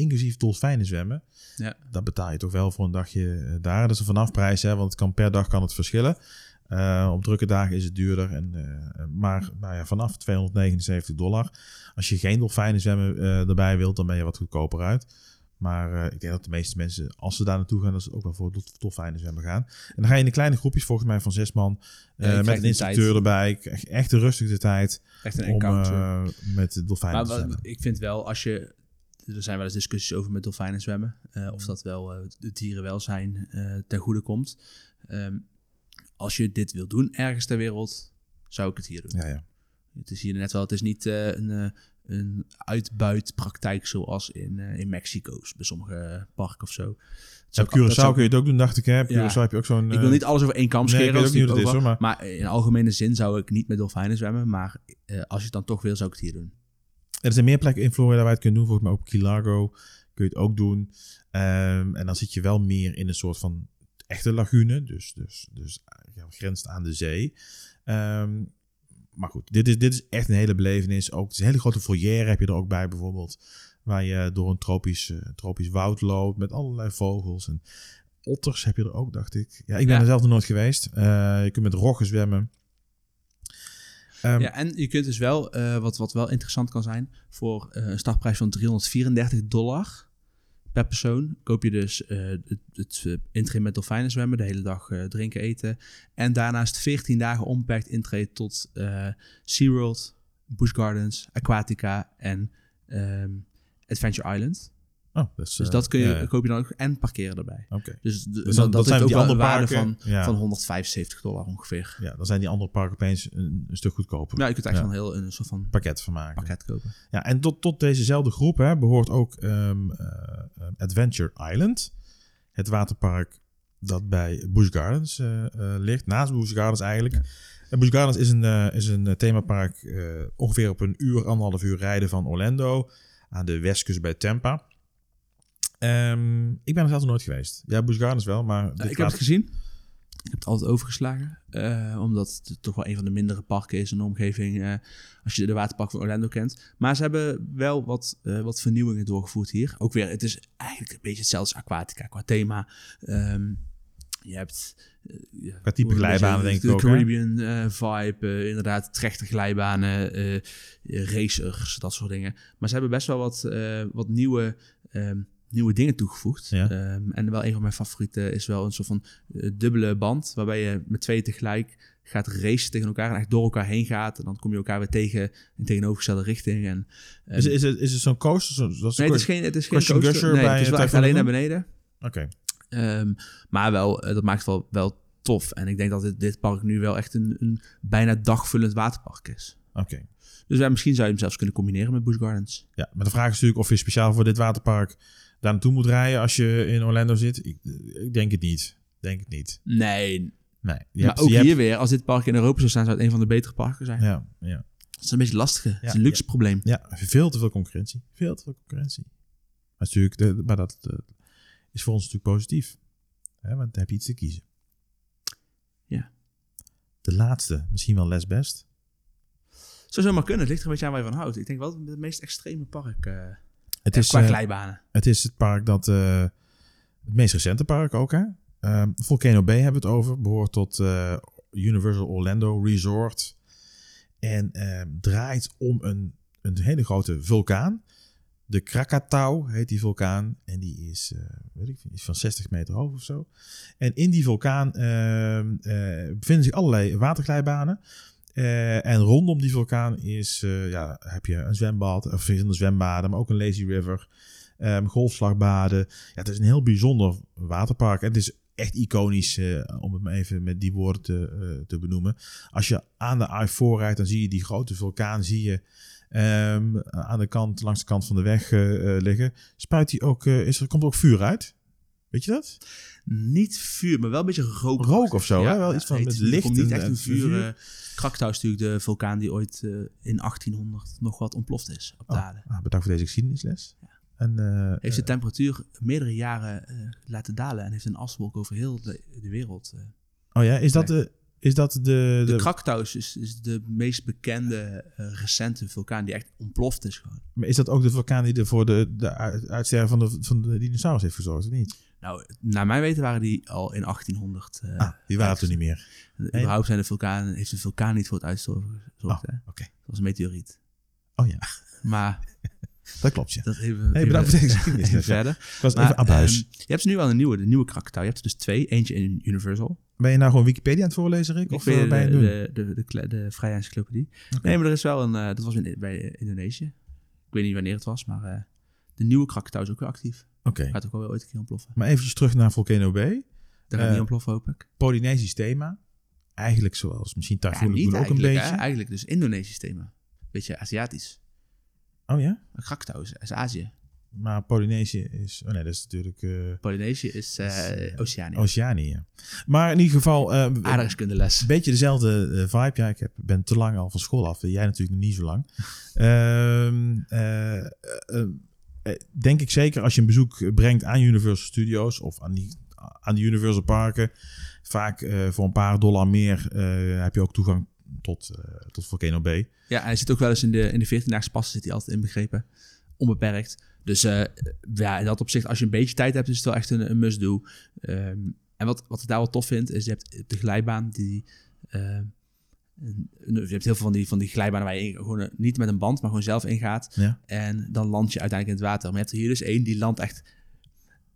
inclusief dolfijnen zwemmen. Ja. Dat betaal je toch wel voor een dagje eh, daar. Dat is een vanaf prijs, hè, want het kan, per dag kan het verschillen. Uh, op drukke dagen is het duurder. En, uh, maar nou ja, vanaf 279 dollar. Als je geen dolfijnen zwemmen uh, erbij wilt, dan ben je wat goedkoper uit. Maar ik denk dat de meeste mensen, als ze daar naartoe gaan, dat ze ook wel voor dolfijnen zwemmen gaan. En dan ga je in de kleine groepjes, volgens mij van zes man, ja, met een instructeur tijd. erbij. Echt de rustige tijd echt een om met dolfijnen te zwemmen. Ik vind wel, als je er zijn wel eens discussies over met dolfijnen zwemmen. Uh, of dat wel uh, het dierenwelzijn uh, ten goede komt. Um, als je dit wil doen ergens ter wereld, zou ik het hier doen. Ja, ja. Het is hier net wel, het is niet een, een uitbuitpraktijk zoals in, in Mexico's, bij sommige parken of zo. Zou, Curaçao zou, kun je het ook doen, dacht ik. Hè? Ja, Curaçao heb je ook zo'n... Ik wil niet alles over één kam scheren. Nee, ik weet ook maar... maar in algemene zin zou ik niet met dolfijnen zwemmen. Maar als je het dan toch wil, zou ik het hier doen. Er zijn meer plekken in Florida waar je het kunt doen. Volgens mij op Key Largo kun je het ook doen. Um, en dan zit je wel meer in een soort van echte lagune. Dus, dus, dus ja, grenst aan de zee. Um, maar goed, dit is, dit is echt een hele belevenis. Ook, het is een hele grote foyer heb je er ook bij bijvoorbeeld. Waar je door een tropisch, uh, tropisch woud loopt met allerlei vogels. En otters heb je er ook, dacht ik. Ja, ik ben Ja. er zelf nog nooit geweest. Eh, je kunt met roggen zwemmen. Ehm, Ja, en je kunt dus wel, eh, wat, wat wel interessant kan zijn, voor eh, een startprijs van 334 dollar per persoon koop je dus eh, het, het met dolfijnen zwemmen, de hele dag drinken, eten. En daarnaast 14 dagen onbeperkt intree tot SeaWorld, Busch Gardens, Aquatica en ehm, Adventure Island. Oh, is, Dus eh, dat kun je, ja, ja. koop je dan ook en parkeren erbij. Oké. Dus, Dus dat, dan- dat dat zijn ook die wel een andere waarde van, parken, ja. van 175 dollar ongeveer. Ja, dan zijn die andere parken opeens een, een stuk goedkoper. Ja, je kunt echt Ja. een heel een soort van Pakket van maken. pakket kopen. Ja, en tot, tot dezezelfde groep hè, behoort ook ehm, eh, eh, Adventure Island. Het waterpark dat bij Busch Gardens ligt. Naast Busch Gardens eigenlijk. En Busch Gardens is een, is een themapark ongeveer op een uur, anderhalf uur rijden van Orlando. Aan de westkust bij Tampa. Ehm, ik ben er zelf nooit geweest. Ja, Busch Gardens wel, maar... Ik heb het gezien. Ik heb het altijd overgeslagen. eh, omdat het toch wel een van de mindere parken is in de omgeving. eh, als je de waterpark van Orlando kent. Maar ze hebben wel wat, eh, wat vernieuwingen doorgevoerd hier. Ook weer, het is eigenlijk een beetje hetzelfde als Aquatica qua thema. Ehm, je hebt... Qua type glijbanen denk ik de ook, hè? Caribbean vibe, inderdaad trechter glijbanen, racers, dat soort dingen. Maar ze hebben best wel wat, wat nieuwe, ehm, nieuwe dingen toegevoegd. Ja. Ehm, en wel een van mijn favorieten is wel een soort van eh, dubbele band, waarbij je met twee tegelijk gaat racen tegen elkaar en echt door elkaar heen gaat. En dan kom je elkaar weer tegen in tegenovergestelde richting. En, ehm, Is, is, het, is het zo'n coaster? Zo, nee, het is geen, het is geen coaster. Nee, bij het is wel echt Typhoon alleen naar beneden. Oké. Ehm, maar wel, eh, dat maakt het wel, wel tof. En ik denk dat dit, dit park nu wel echt een, een bijna dagvullend waterpark is. Oké. Dus ja, misschien zou je hem zelfs kunnen combineren met Busch Gardens. Ja, maar de vraag is natuurlijk of je speciaal voor dit waterpark daar naartoe moet rijden als je in Orlando zit. Ik, ik denk het niet. Denk het niet. Nee, Nee. Je maar hebt- ook je hier hebt- weer, als dit park in Europa zou staan, zou het een van de betere parken zijn. Ja, ja. Dat is een beetje lastig. Het is Ja, een luxe probleem. ja, veel te veel concurrentie. Veel te veel concurrentie. Maar, natuurlijk, de, maar dat eh, is voor ons natuurlijk positief. Hè, want dan heb je iets te kiezen. Ja. De laatste, misschien wel les best. Zou zomaar kunnen. Het ligt er een beetje aan waar je van houdt. Ik denk wel het meest extreme park eh Het is, qua eh, glijbanen. Het is het park dat... eh, het meest recente park ook, hè? Ehm, Volcano Bay hebben we het over. Behoort tot eh, Universal Orlando Resort. En ehm, draait om een, een hele grote vulkaan. De Krakatau heet die vulkaan. En die is, weet ik, is van 60 meter hoog of zo. En in die vulkaan ehm, eh, bevinden zich allerlei waterglijbanen. Eh, en rondom die vulkaan is, eh, ja, heb je een zwembad, of verschillende zwembaden, maar ook een lazy river, ehm, golfslagbaden. Ja, het is een heel bijzonder waterpark. En het is echt iconisch, eh, om het maar even met die woorden te, te benoemen. Als je aan de I-4 rijdt, dan zie je die grote vulkaan, zie je ehm, aan de kant, langs de kant van de weg liggen. Spuit die ook, is er komt er ook vuur uit? Weet je dat? Niet vuur, maar wel een beetje rook. Rook of zo, hè? Wel iets van het er licht komt niet echt en een vuur. vuur. Krakatau is natuurlijk de vulkaan die ooit eh, in 1800 nog wat ontploft is op Oh, ah, bedankt voor deze geschiedenisles. En, eh, Heeft de eh, temperatuur meerdere jaren laten dalen en heeft een aswolk over heel de, de wereld. oh ja, is dat de... Is dat de, De, de, Krakatau is, is, de meest bekende recente vulkaan die echt ontploft is gewoon. Maar is dat ook de vulkaan die er voor de, de uit- uitsterven van de, van de dinosaurus heeft gezorgd, of niet? Nou, naar mijn weten waren die al in 1800. eh ah, die waren er niet meer. En Überhaupt zijn de vulkanen, heeft de vulkaan niet voor het uitsterven gezorgd. Oh. Dat was een meteoriet. Oh ja, Maar dat klopt, ja. dat even, Hey, bedankt voor deze even verder. Ik was Maar, even abuis. ehm, je hebt ze nu wel een nieuwe, de nieuwe Krakatau. Je hebt er dus twee. Eentje in Universal. ben je nou gewoon Wikipedia aan het voorlezen, Rick? Of eh, de, ben je de, de, de, kle- de vrije encyclopedie. Nee, maar er is wel een... eh, dat was in, bij Indonesië. Ik weet niet wanneer het was, maar eh, de nieuwe Krakatau is ook weer actief. Oké, Gaat ook wel weer ooit een keer ontploffen. maar eventjes terug naar Volcano Bay. Daar gaat Eh, niet ontploffen, hoop ik. Polynesisch thema. Eigenlijk zoals misschien Ja, Typhoon Lagoon ook een beetje. hè. Eigenlijk dus Indonesisch thema. Beetje Aziatisch. Oh ja? Krakatau is, is Azië. Maar Polynesië is... Oh nee, dat is natuurlijk eh Polynesië is eh is, Oceanië. Oceanië. ja. Maar in ieder geval... eh, Aardrijkskundeles. Een beetje dezelfde eh, vibe. Ja, ik heb, ben te lang al van school af. Jij natuurlijk nog niet zo lang. Eh, eh, eh, denk ik zeker als je een bezoek brengt aan Universal Studios of aan die, aan de Universal Parken. Vaak eh, voor een paar dollar meer eh, heb je ook toegang tot, eh, tot Volcano Bay. Ja, hij zit ook wel eens in de, in de 14-daagse passen zit hij altijd inbegrepen. Onbeperkt. Dus eh, ja, in dat opzicht, als je een beetje tijd hebt, is het wel echt een, een must-do. Ehm, en wat, wat ik daar wel tof vind, is je hebt de glijbaan die... je hebt heel veel van die, van die glijbanen waar je gewoon niet met een band, maar gewoon zelf ingaat. Ja. En dan land je uiteindelijk in het water. Maar je hebt er hier dus één die landt echt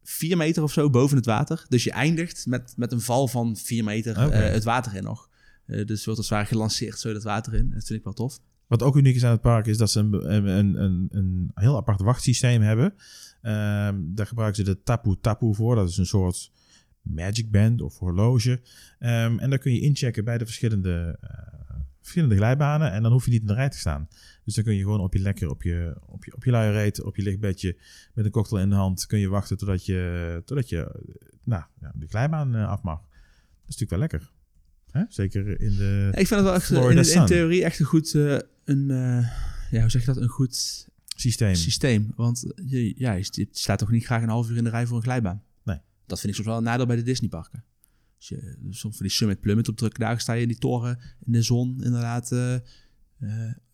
vier meter of zo boven het water. Dus je eindigt met, met een val van vier meter eh, het water in nog. Eh, dus wordt als het ware gelanceerd zo dat water in. Dat vind ik wel tof. Wat ook uniek is aan het park is dat ze een, een, een, een heel apart wachtsysteem hebben. Ehm, daar gebruiken ze de Tapu Tapu voor. Dat is een soort magic band of horloge. Ehm, en daar kun je inchecken bij de verschillende, eh, verschillende glijbanen. En dan hoef je niet in de rij te staan. Dus dan kun je gewoon op je lekker op je, op je, op je luie reet, op je lichtbedje met een cocktail in de hand, kun je wachten totdat je, totdat je eh, nou, ja, de glijbaan eh, af mag. Dat is natuurlijk wel lekker. Hè? Zeker in de... Ja, ik vind het wel echt in, theorie echt een goed, een, ja, hoe zeg je dat, een goed systeem. systeem. Want je, ja, je staat toch niet graag een half uur in de rij voor een glijbaan. Dat vind ik soms wel een nadeel bij de Disneyparken. Als je soms voor die Summit Plummet op drukke dagen sta je in die toren in de zon inderdaad eh, eh,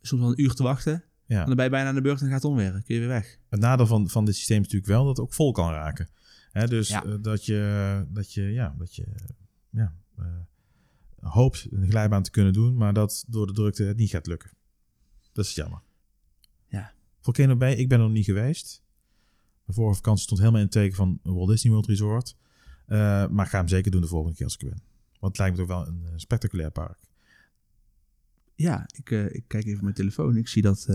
soms wel een uur te wachten. Ja. En dan ben je bijna aan de beurt en gaat het om weer. Dan kun je weer weg. Het nadeel van, van dit systeem is natuurlijk wel dat het ook vol kan raken. Hè, dus Ja. eh, dat je, dat je, ja, dat je ja, eh, hoopt een glijbaan te kunnen doen, maar dat door de drukte het niet gaat lukken. Dat is jammer. Ja. Volcano Bay, ik ben er nog niet geweest. Mijn vorige vakantie stond helemaal in het teken van Walt Disney World Resort. Eh, maar ik ga hem zeker doen de volgende keer als ik er ben. Want het lijkt me toch wel een eh, spectaculair park. Ja, ik, eh, ik kijk even op mijn telefoon. Ik zie dat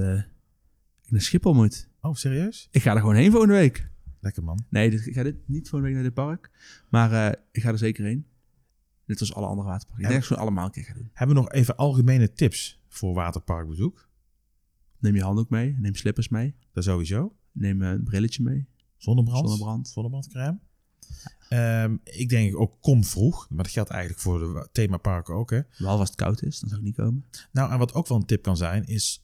ik naar Schiphol moet. Oh, serieus? Ik ga er gewoon heen volgende week. Lekker man. Nee, dit, ik ga dit niet volgende week naar dit park. Maar ik ga er zeker heen. Net als alle andere waterparken. Ik denk dat allemaal een keer doen. Hebben we nog even algemene tips voor waterparkbezoek? Neem je handdoek mee. Neem slippers mee. Dat sowieso. Neem een brilletje mee. Zonnebrand. Zonnebrand. Zonnebrandcrème. Ehm, ik denk ook kom vroeg. Maar dat geldt eigenlijk voor de themaparken ook. Hè? Behalve als het koud is, dan zou ik niet komen. Nou, en wat ook wel een tip kan zijn, is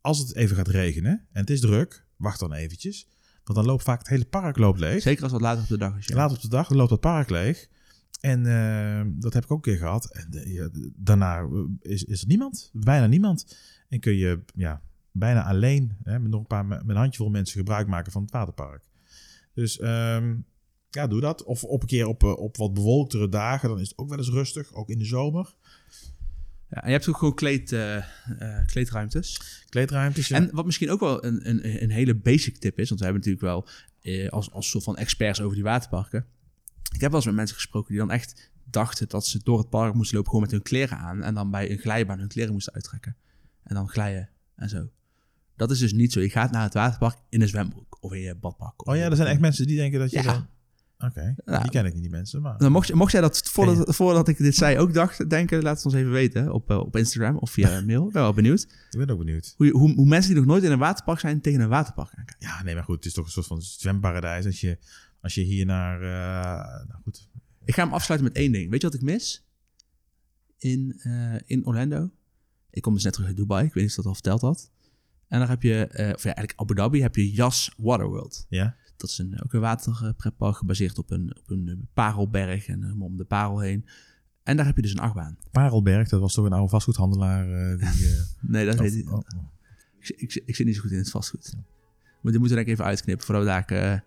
als het even gaat regenen en het is druk, wacht dan eventjes. Want dan loopt vaak het hele park loopt leeg. Zeker als het later op de dag is. Ja. Later op de dag loopt het park leeg. En ehm, dat heb ik ook een keer gehad. En eh, ja, daarna eh, is, is er niemand. Bijna niemand. En kun je ja, bijna alleen hè, met nog een paar met een handjevol mensen gebruik maken van het waterpark. Dus ehm, ja, doe dat. Of op een keer op, eh, op wat bewolktere dagen. Dan is het ook wel eens rustig. Ook in de zomer. Ja, en je hebt ook gewoon kleed, eh, eh, kleedruimtes. Kleedruimtes. Ja. En wat misschien ook wel een, een, een hele basic tip is, want we hebben natuurlijk wel als, als soort van experts over die waterparken. Ik heb wel eens met mensen gesproken die dan echt dachten dat ze door het park moesten lopen gewoon met hun kleren aan en dan bij een glijbaan hun kleren moesten uittrekken. En dan glijden en zo. Dat is dus niet zo. Je gaat naar het waterpark in een zwembroek of in je badpak. oh ja, er zijn echt mensen die denken dat je... Ja. dan- Oké, die ken ik niet, die mensen. Maar... Nou, mocht, mocht jij dat voordat, voordat ik dit zei ook dacht, denken, laat het ons even weten op, eh, op Instagram of via mail. Ik ben wel benieuwd. Ik ben ook benieuwd. Hoe, hoe, hoe mensen die nog nooit in een waterpark zijn tegen een waterpark aankijken. Ja, nee, maar goed, het is toch een soort van zwemparadijs. Als je, als je hier naar... eh, nou goed, Ik ga hem afsluiten met één ding. Weet je wat ik mis? In, eh, in Orlando. Ik kom dus net terug uit Dubai. Ik weet niet of dat al verteld had. En daar heb je, eh, of ja, eigenlijk Abu Dhabi, heb je Yas Waterworld. ja. Dat is een, ook een waterpretpark gebaseerd op een, op een parelberg en eh, om de parel heen. En daar heb je dus een achtbaan. Parelberg, dat was toch een oude vastgoedhandelaar eh, die... eh, Nee, dat weet of- ik oh, oh. Ik, ik, ik zit niet zo goed in het vastgoed. Maar dit moeten we denk ik even uitknippen voordat we daar eh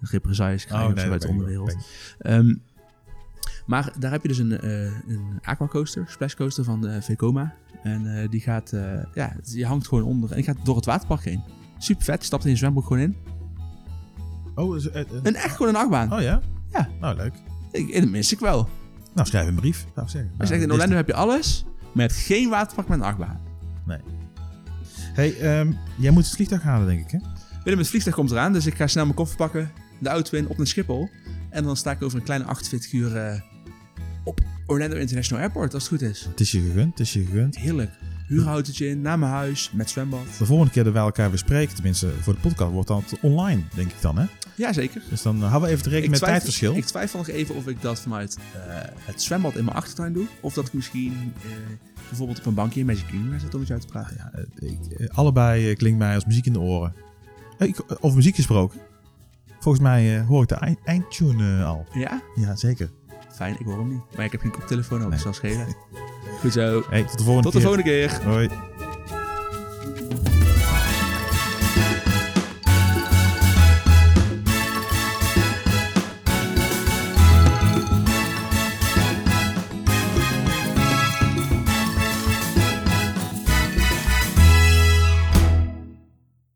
represailles krijgen Oh, of zo nee, uit de onderwereld. Ehm, maar daar heb je dus een, eh een aquacoaster, splash coaster van de Vekoma. En eh, die gaat, eh, ja, je hangt gewoon onder en die gaat door het waterpark heen. Super vet, stapt in je zwembroek gewoon in. Oh, is, eh, eh, En echt gewoon een achtbaan. oh ja? Ja. Nou, leuk. Ik, dat mis ik wel. Nou, schrijf een brief, zou ik zeggen. Als je zegt, in Nou, Orlando heb je alles, maar je hebt geen waterpark met een achtbaan. Hey, ehm, jij moet het vliegtuig halen, denk ik, hè? Willem, het vliegtuig komt eraan, dus ik ga snel mijn koffer pakken, de auto in, op naar Schiphol. En dan sta ik over een kleine 48 uur eh, op Orlando International Airport, als het goed is. Het is je gegund, het is je gegund. Heerlijk. Huurautootje in, naar mijn huis, met zwembad. De volgende keer dat wij elkaar weer spreken, tenminste voor de podcast, wordt dat online, denk ik dan, hè? Jazeker. Dus dan houden we even te rekenen met twijfel- tijdverschil. Ik twijfel nog even of ik dat vanuit eh, het zwembad in mijn achtertuin doe. Of dat ik misschien eh, bijvoorbeeld op een bankje in Magic Kingdom zitten om met jou te praten. Ja, eh, ik, eh, allebei eh, klinkt mij als muziek in de oren. Eh, ik, over muziek gesproken. Volgens mij eh, hoor ik de eind- eindtune eh, al. Ja? Ja, zeker. Fijn, ik hoor hem niet. Maar ik heb geen koptelefoon op, Nee. dus dat zal schelen. Goed zo. Hey, tot de volgende Tot de keer. volgende keer. Hoi.